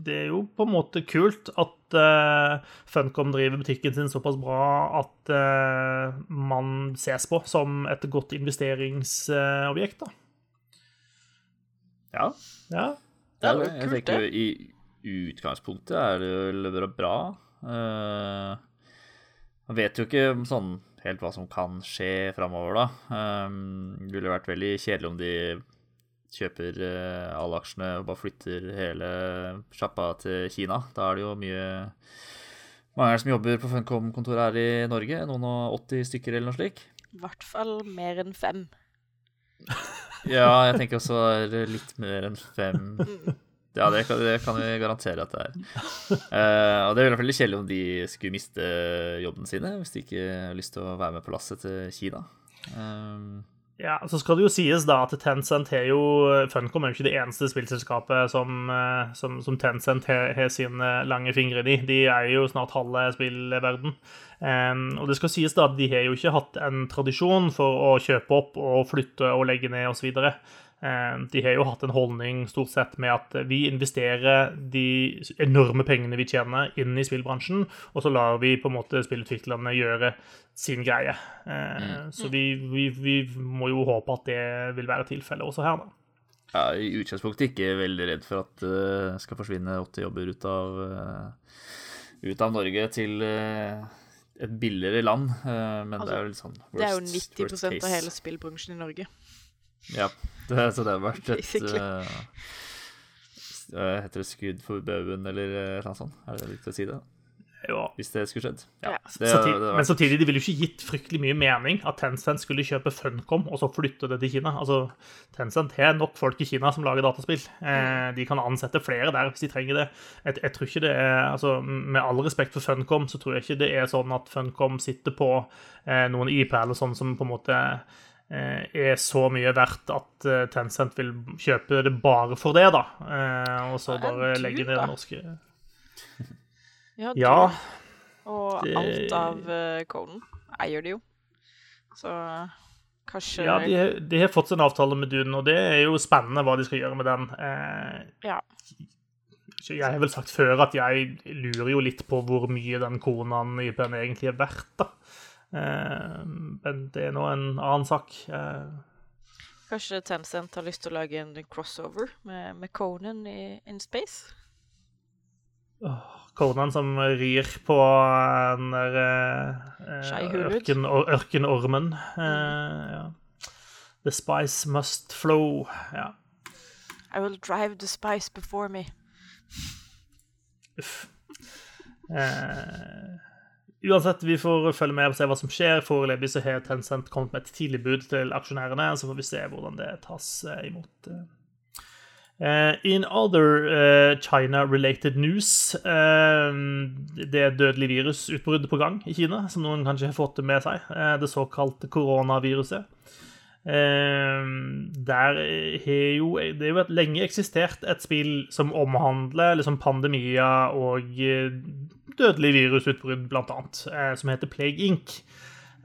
[SPEAKER 1] det er jo på en måte kult at eh, Funcom driver butikken sin såpass bra at eh, man ses på som et godt investeringsobjekt, da.
[SPEAKER 2] Ja,
[SPEAKER 1] Ja.
[SPEAKER 2] Det er
[SPEAKER 3] jo
[SPEAKER 2] det. Jeg tenker jo i utgangspunktet er det jo bra-. Eh, Man vet jo ikke sånn helt hva som kan skje framover, da. Um, det ville vært veldig kjedelig om de kjøper uh, alle aksjene og bare flytter hele sjappa til Kina. Da er det jo mye Mange er det som jobber på Funcom-kontoret her i Norge? Noen og 80 stykker eller noe slik?
[SPEAKER 3] I hvert fall mer enn fem.
[SPEAKER 2] Ja, jeg tenker også det er litt mer enn fem. Ja, det kan, det kan vi garantere at det er. Eh, og det er veldig kjedelig om de skulle miste jobben sine hvis de ikke har lyst til å være med på lasset til Kina. Um,
[SPEAKER 1] Ja, så skal det jo sies da at Tencent har jo Funcom er jo ikke det eneste spillselskapet som, eh, som, som Tencent har, har sine lange fingre i. De er jo snart halve spillverden. Um, og det skal sies da at de har jo ikke hatt en tradisjon for å kjøpe opp og flytte og legge ned osv. Um, de har jo hatt en holdning stort sett med at vi investerer de enorme pengene vi tjener, inn i spillbransjen, og så lar vi på en måte spillutviklerne gjøre sin greie. Uh, Så vi, vi, vi må jo håpe at det vil være tilfellet også her, da.
[SPEAKER 2] ja, I utgangspunktet ikke veldig redd for at det skal forsvinne 80 jobber ut av, eh, ut av Norge til eh, et billigere land. men altså, det
[SPEAKER 3] Altså,
[SPEAKER 2] er jo litt sånn worst,
[SPEAKER 3] Det er jo
[SPEAKER 2] worst
[SPEAKER 3] 90 av hele spillbransjen i Norge.
[SPEAKER 2] Ja, det, så det har vært et eh, eh, Heter det skudd for baugen, eller eh, annet sånt? Er det riktig å si det?
[SPEAKER 1] Ja.
[SPEAKER 2] Hvis det skulle skjedd?
[SPEAKER 3] Ja.
[SPEAKER 2] Det,
[SPEAKER 1] Samtidig,
[SPEAKER 2] det
[SPEAKER 1] men samtidig, det ville jo ikke gitt fryktelig mye mening at Tencent skulle kjøpe Funcom og så flytte det til Kina. Altså, Tencent har nok folk i Kina som lager dataspill. Eh, de kan ansette flere der hvis de trenger det. Jeg, jeg tror ikke det er, altså, Med all respekt for Funcom, så tror jeg ikke det er sånn at Funcom sitter på eh, noen IP eller sånn som på en måte er så mye verdt at eh, Tencent vil kjøpe det bare for det, da. Eh, og så bare
[SPEAKER 3] du,
[SPEAKER 1] legge ned det norske
[SPEAKER 3] Ja,
[SPEAKER 1] Ja.
[SPEAKER 3] og
[SPEAKER 1] det-
[SPEAKER 3] alt av koden eier de jo. Så kanskje
[SPEAKER 1] Ja, de, de har fått sin en avtale med Dune, og det er jo spennende hva de skal gjøre med den. Eh,
[SPEAKER 3] Ja.
[SPEAKER 1] jeg har vel sagt før at jeg lurer jo litt på hvor mye den Konan-IP-en egentlig er verdt, da. Eh, men det er nå en annen sak. Eh,
[SPEAKER 3] Kanskje Tencent har lyst til å lage en crossover med, med Conan i In Space?
[SPEAKER 1] Conan som rir på den der eh, ørken, or- ørkenormen. Eh, ja. The spice must flow. Ja.
[SPEAKER 3] I will drive the spice before me.
[SPEAKER 1] Uff. Eh, uansett, vi får følge med og se hva som skjer. Foreløpig så har Tencent kommet med et tidlig bud til aksjonærene, så får vi se hvordan det tas eh, imot. Uh, in other uh, China-related news uh, Det er dødelig virusutbrudd på gang i Kina, som noen kanskje har fått med seg. det såkalte koronaviruset. der har jo Det har jo lenge eksistert et spill som omhandler liksom pandemier og dødelig virusutbrudd, blant annet, som heter Plague Inc.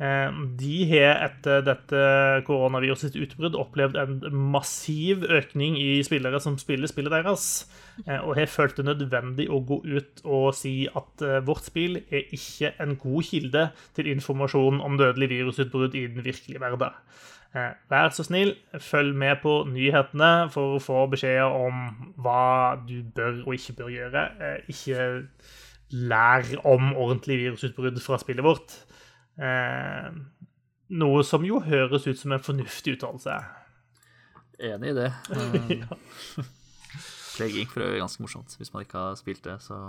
[SPEAKER 1] Eh, de har etter dette koronavirusets utbrudd opplevd en massiv økning i spillere som spiller spillet deres, eh, og har følt det nødvendig å gå ut og si at eh, vårt spill er ikke en god kilde til informasjon om dødelig virusutbrudd i den virkelige verden. Vær så snill, følg med på nyhetene for å få beskjeder om hva du bør og ikke bør gjøre. Ikke lær om ordentlig virusutbrudd fra spillet vårt. Eh, noe som jo høres ut som en fornuftig uttalelse.
[SPEAKER 2] Enig i det. ja. Plague for øvrig ganske morsomt. Hvis man ikke har spilt det, så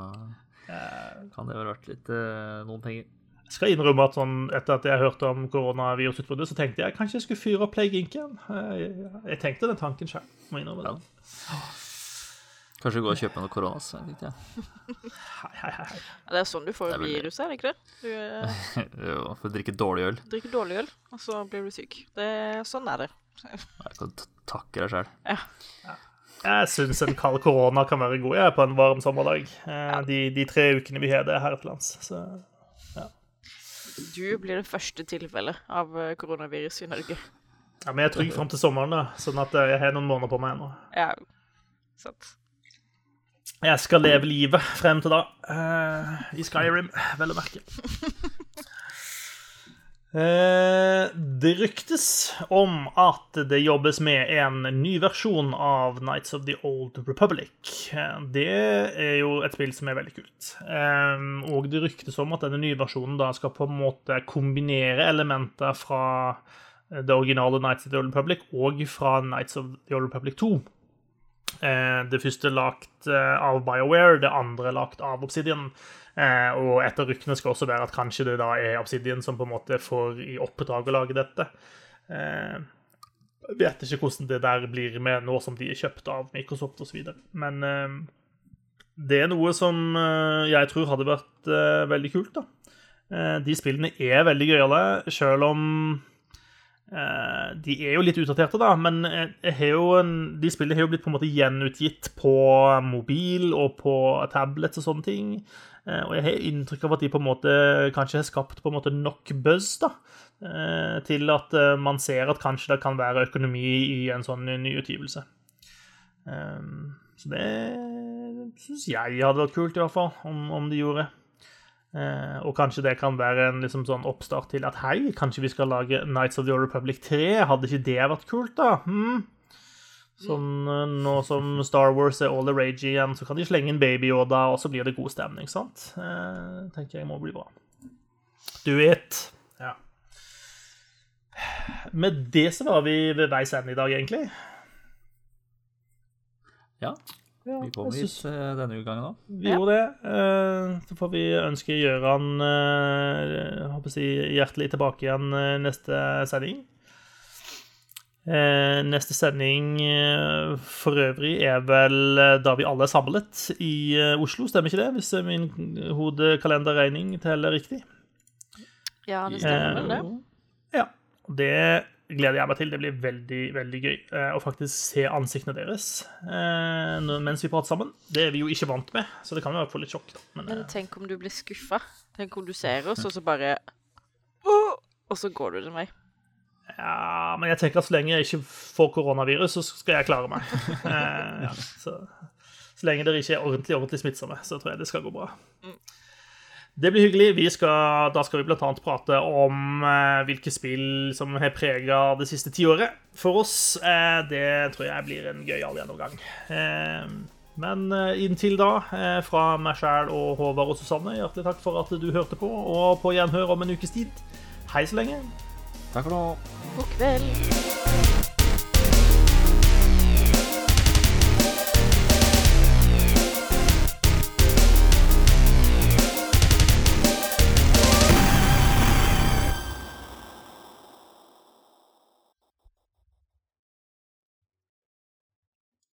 [SPEAKER 2] kan det vel vært litt eh, noen penger.
[SPEAKER 1] Jeg skal innrømme at sånn, etter at jeg hørte om koronavirusutbruddet, så tenkte jeg kanskje jeg skulle fyre opp Plague Inc. igjen. Jeg, jeg, tenkte den tanken sjøl. Må innrømme det. Ja.
[SPEAKER 2] Kanskje gå og kjøpe noe koronas. Ja.
[SPEAKER 3] Hei, hei, hei. Det er sånn du får viruset, er det ikke det? Du,
[SPEAKER 2] uh, jo, for å drikke dårlig øl.
[SPEAKER 3] Drikke dårlig øl, og så blir du syk. Det, sånn er det.
[SPEAKER 2] Jeg kan takke deg sjøl.
[SPEAKER 3] Ja. ja.
[SPEAKER 1] Jeg syns en kald korona kan være god jeg, på en varm sommerdag. Eh, de, de, tre ukene vi har det her til lands. Så, ja.
[SPEAKER 3] Du blir det første tilfellet av eh, koronavirus i Norge.
[SPEAKER 1] Ja, Men jeg er trygg fram til sommeren, da, sånn at jeg har noen måneder på meg ennå.
[SPEAKER 3] Ja, sant.
[SPEAKER 1] Jeg skal leve livet frem til da. Uh, I Skyrim, vel å merke. Uh, det ryktes om at det jobbes med en ny versjon av Nights of the Old Republic. Uh, det er jo et spill som er veldig kult. og det ryktes om at denne nye versjonen da skal på en måte kombinere elementer fra det originale Nights of the Old Republic og fra Nights of the Old Republic 2. Eh, det første lagt eh, av BioWare, det andre lagt av Obsidian. Eh, og etter ryktene skal også være at kanskje det da er Obsidian som på en måte får i oppdrag å lage dette. Jeg vet ikke hvordan det der blir med nå som de er kjøpt av Microsoft osv. Men det er noe som jeg tror hadde vært veldig kult. da. De spillene er veldig gøyale, sjøl om de er jo litt utdaterte, da, men en, de spillene har jo blitt på en måte gjenutgitt på mobil og på tablets og sånne ting. Eh, og jeg har inntrykk av at de på en måte kanskje har skapt på en måte nok buzz da, eh, til at man ser at kanskje det kan være økonomi i en sånn nyutgivelse. Så det syns jeg hadde vært kult, i hvert fall, om, om de gjorde. Eh, og kanskje det kan være en liksom, sånn oppstart til at hei, kanskje vi skal lage Nights of the Old Republic 3? Hadde ikke det vært kult, da? Hmm. Sånn eh, nå som Star Wars er all the rage igjen, så kan de slenge inn Baby Yoda, og så blir det god stemning, sant? Eh, tenker jeg må bli bra. Do it. Ja. Med det så var vi ved veis ende i dag, egentlig.
[SPEAKER 2] Ja. Ja, vi kom hit uh, denne gangen òg.
[SPEAKER 1] Vi ja. gjorde det. Uh, så får vi ønske Gøran uh, si, hjertelig tilbake igjen neste sending. neste sending for øvrig er vel da vi alle er samlet i Oslo, stemmer ikke det? Hvis min hodekalenderregning teller riktig?
[SPEAKER 3] Ja, det stemmer vel det.
[SPEAKER 1] Ja. Det gleder jeg meg til. Det blir veldig veldig gøy eh, å faktisk se ansiktene deres eh, mens vi prater sammen. Det er vi jo ikke vant med, så det kan jo få litt sjokk. Da.
[SPEAKER 3] Men, Men eh, tenk om du blir skuffa. Tenk om du ser oss, og så bare Og så går du til meg.
[SPEAKER 1] Ja, men jeg tenker at så lenge jeg ikke får koronavirus, så skal jeg klare meg. ja, så, så, lenge dere ikke er ordentlig ordentlig smittsomme, så tror jeg det skal gå bra. Det blir hyggelig. Skal, da skal vi bl.a. prate om eh, hvilke spill som har prega det siste tiåret for oss. Eh, det tror jeg blir en gøyal gjennomgang. Eh, men eh, inntil da, eh, fra meg sjæl og Håvard og Susanne, hjertelig takk for at du hørte på, og på gjenhør om en ukes tid. Hei så lenge.
[SPEAKER 2] Takk for nå.
[SPEAKER 3] God kveld.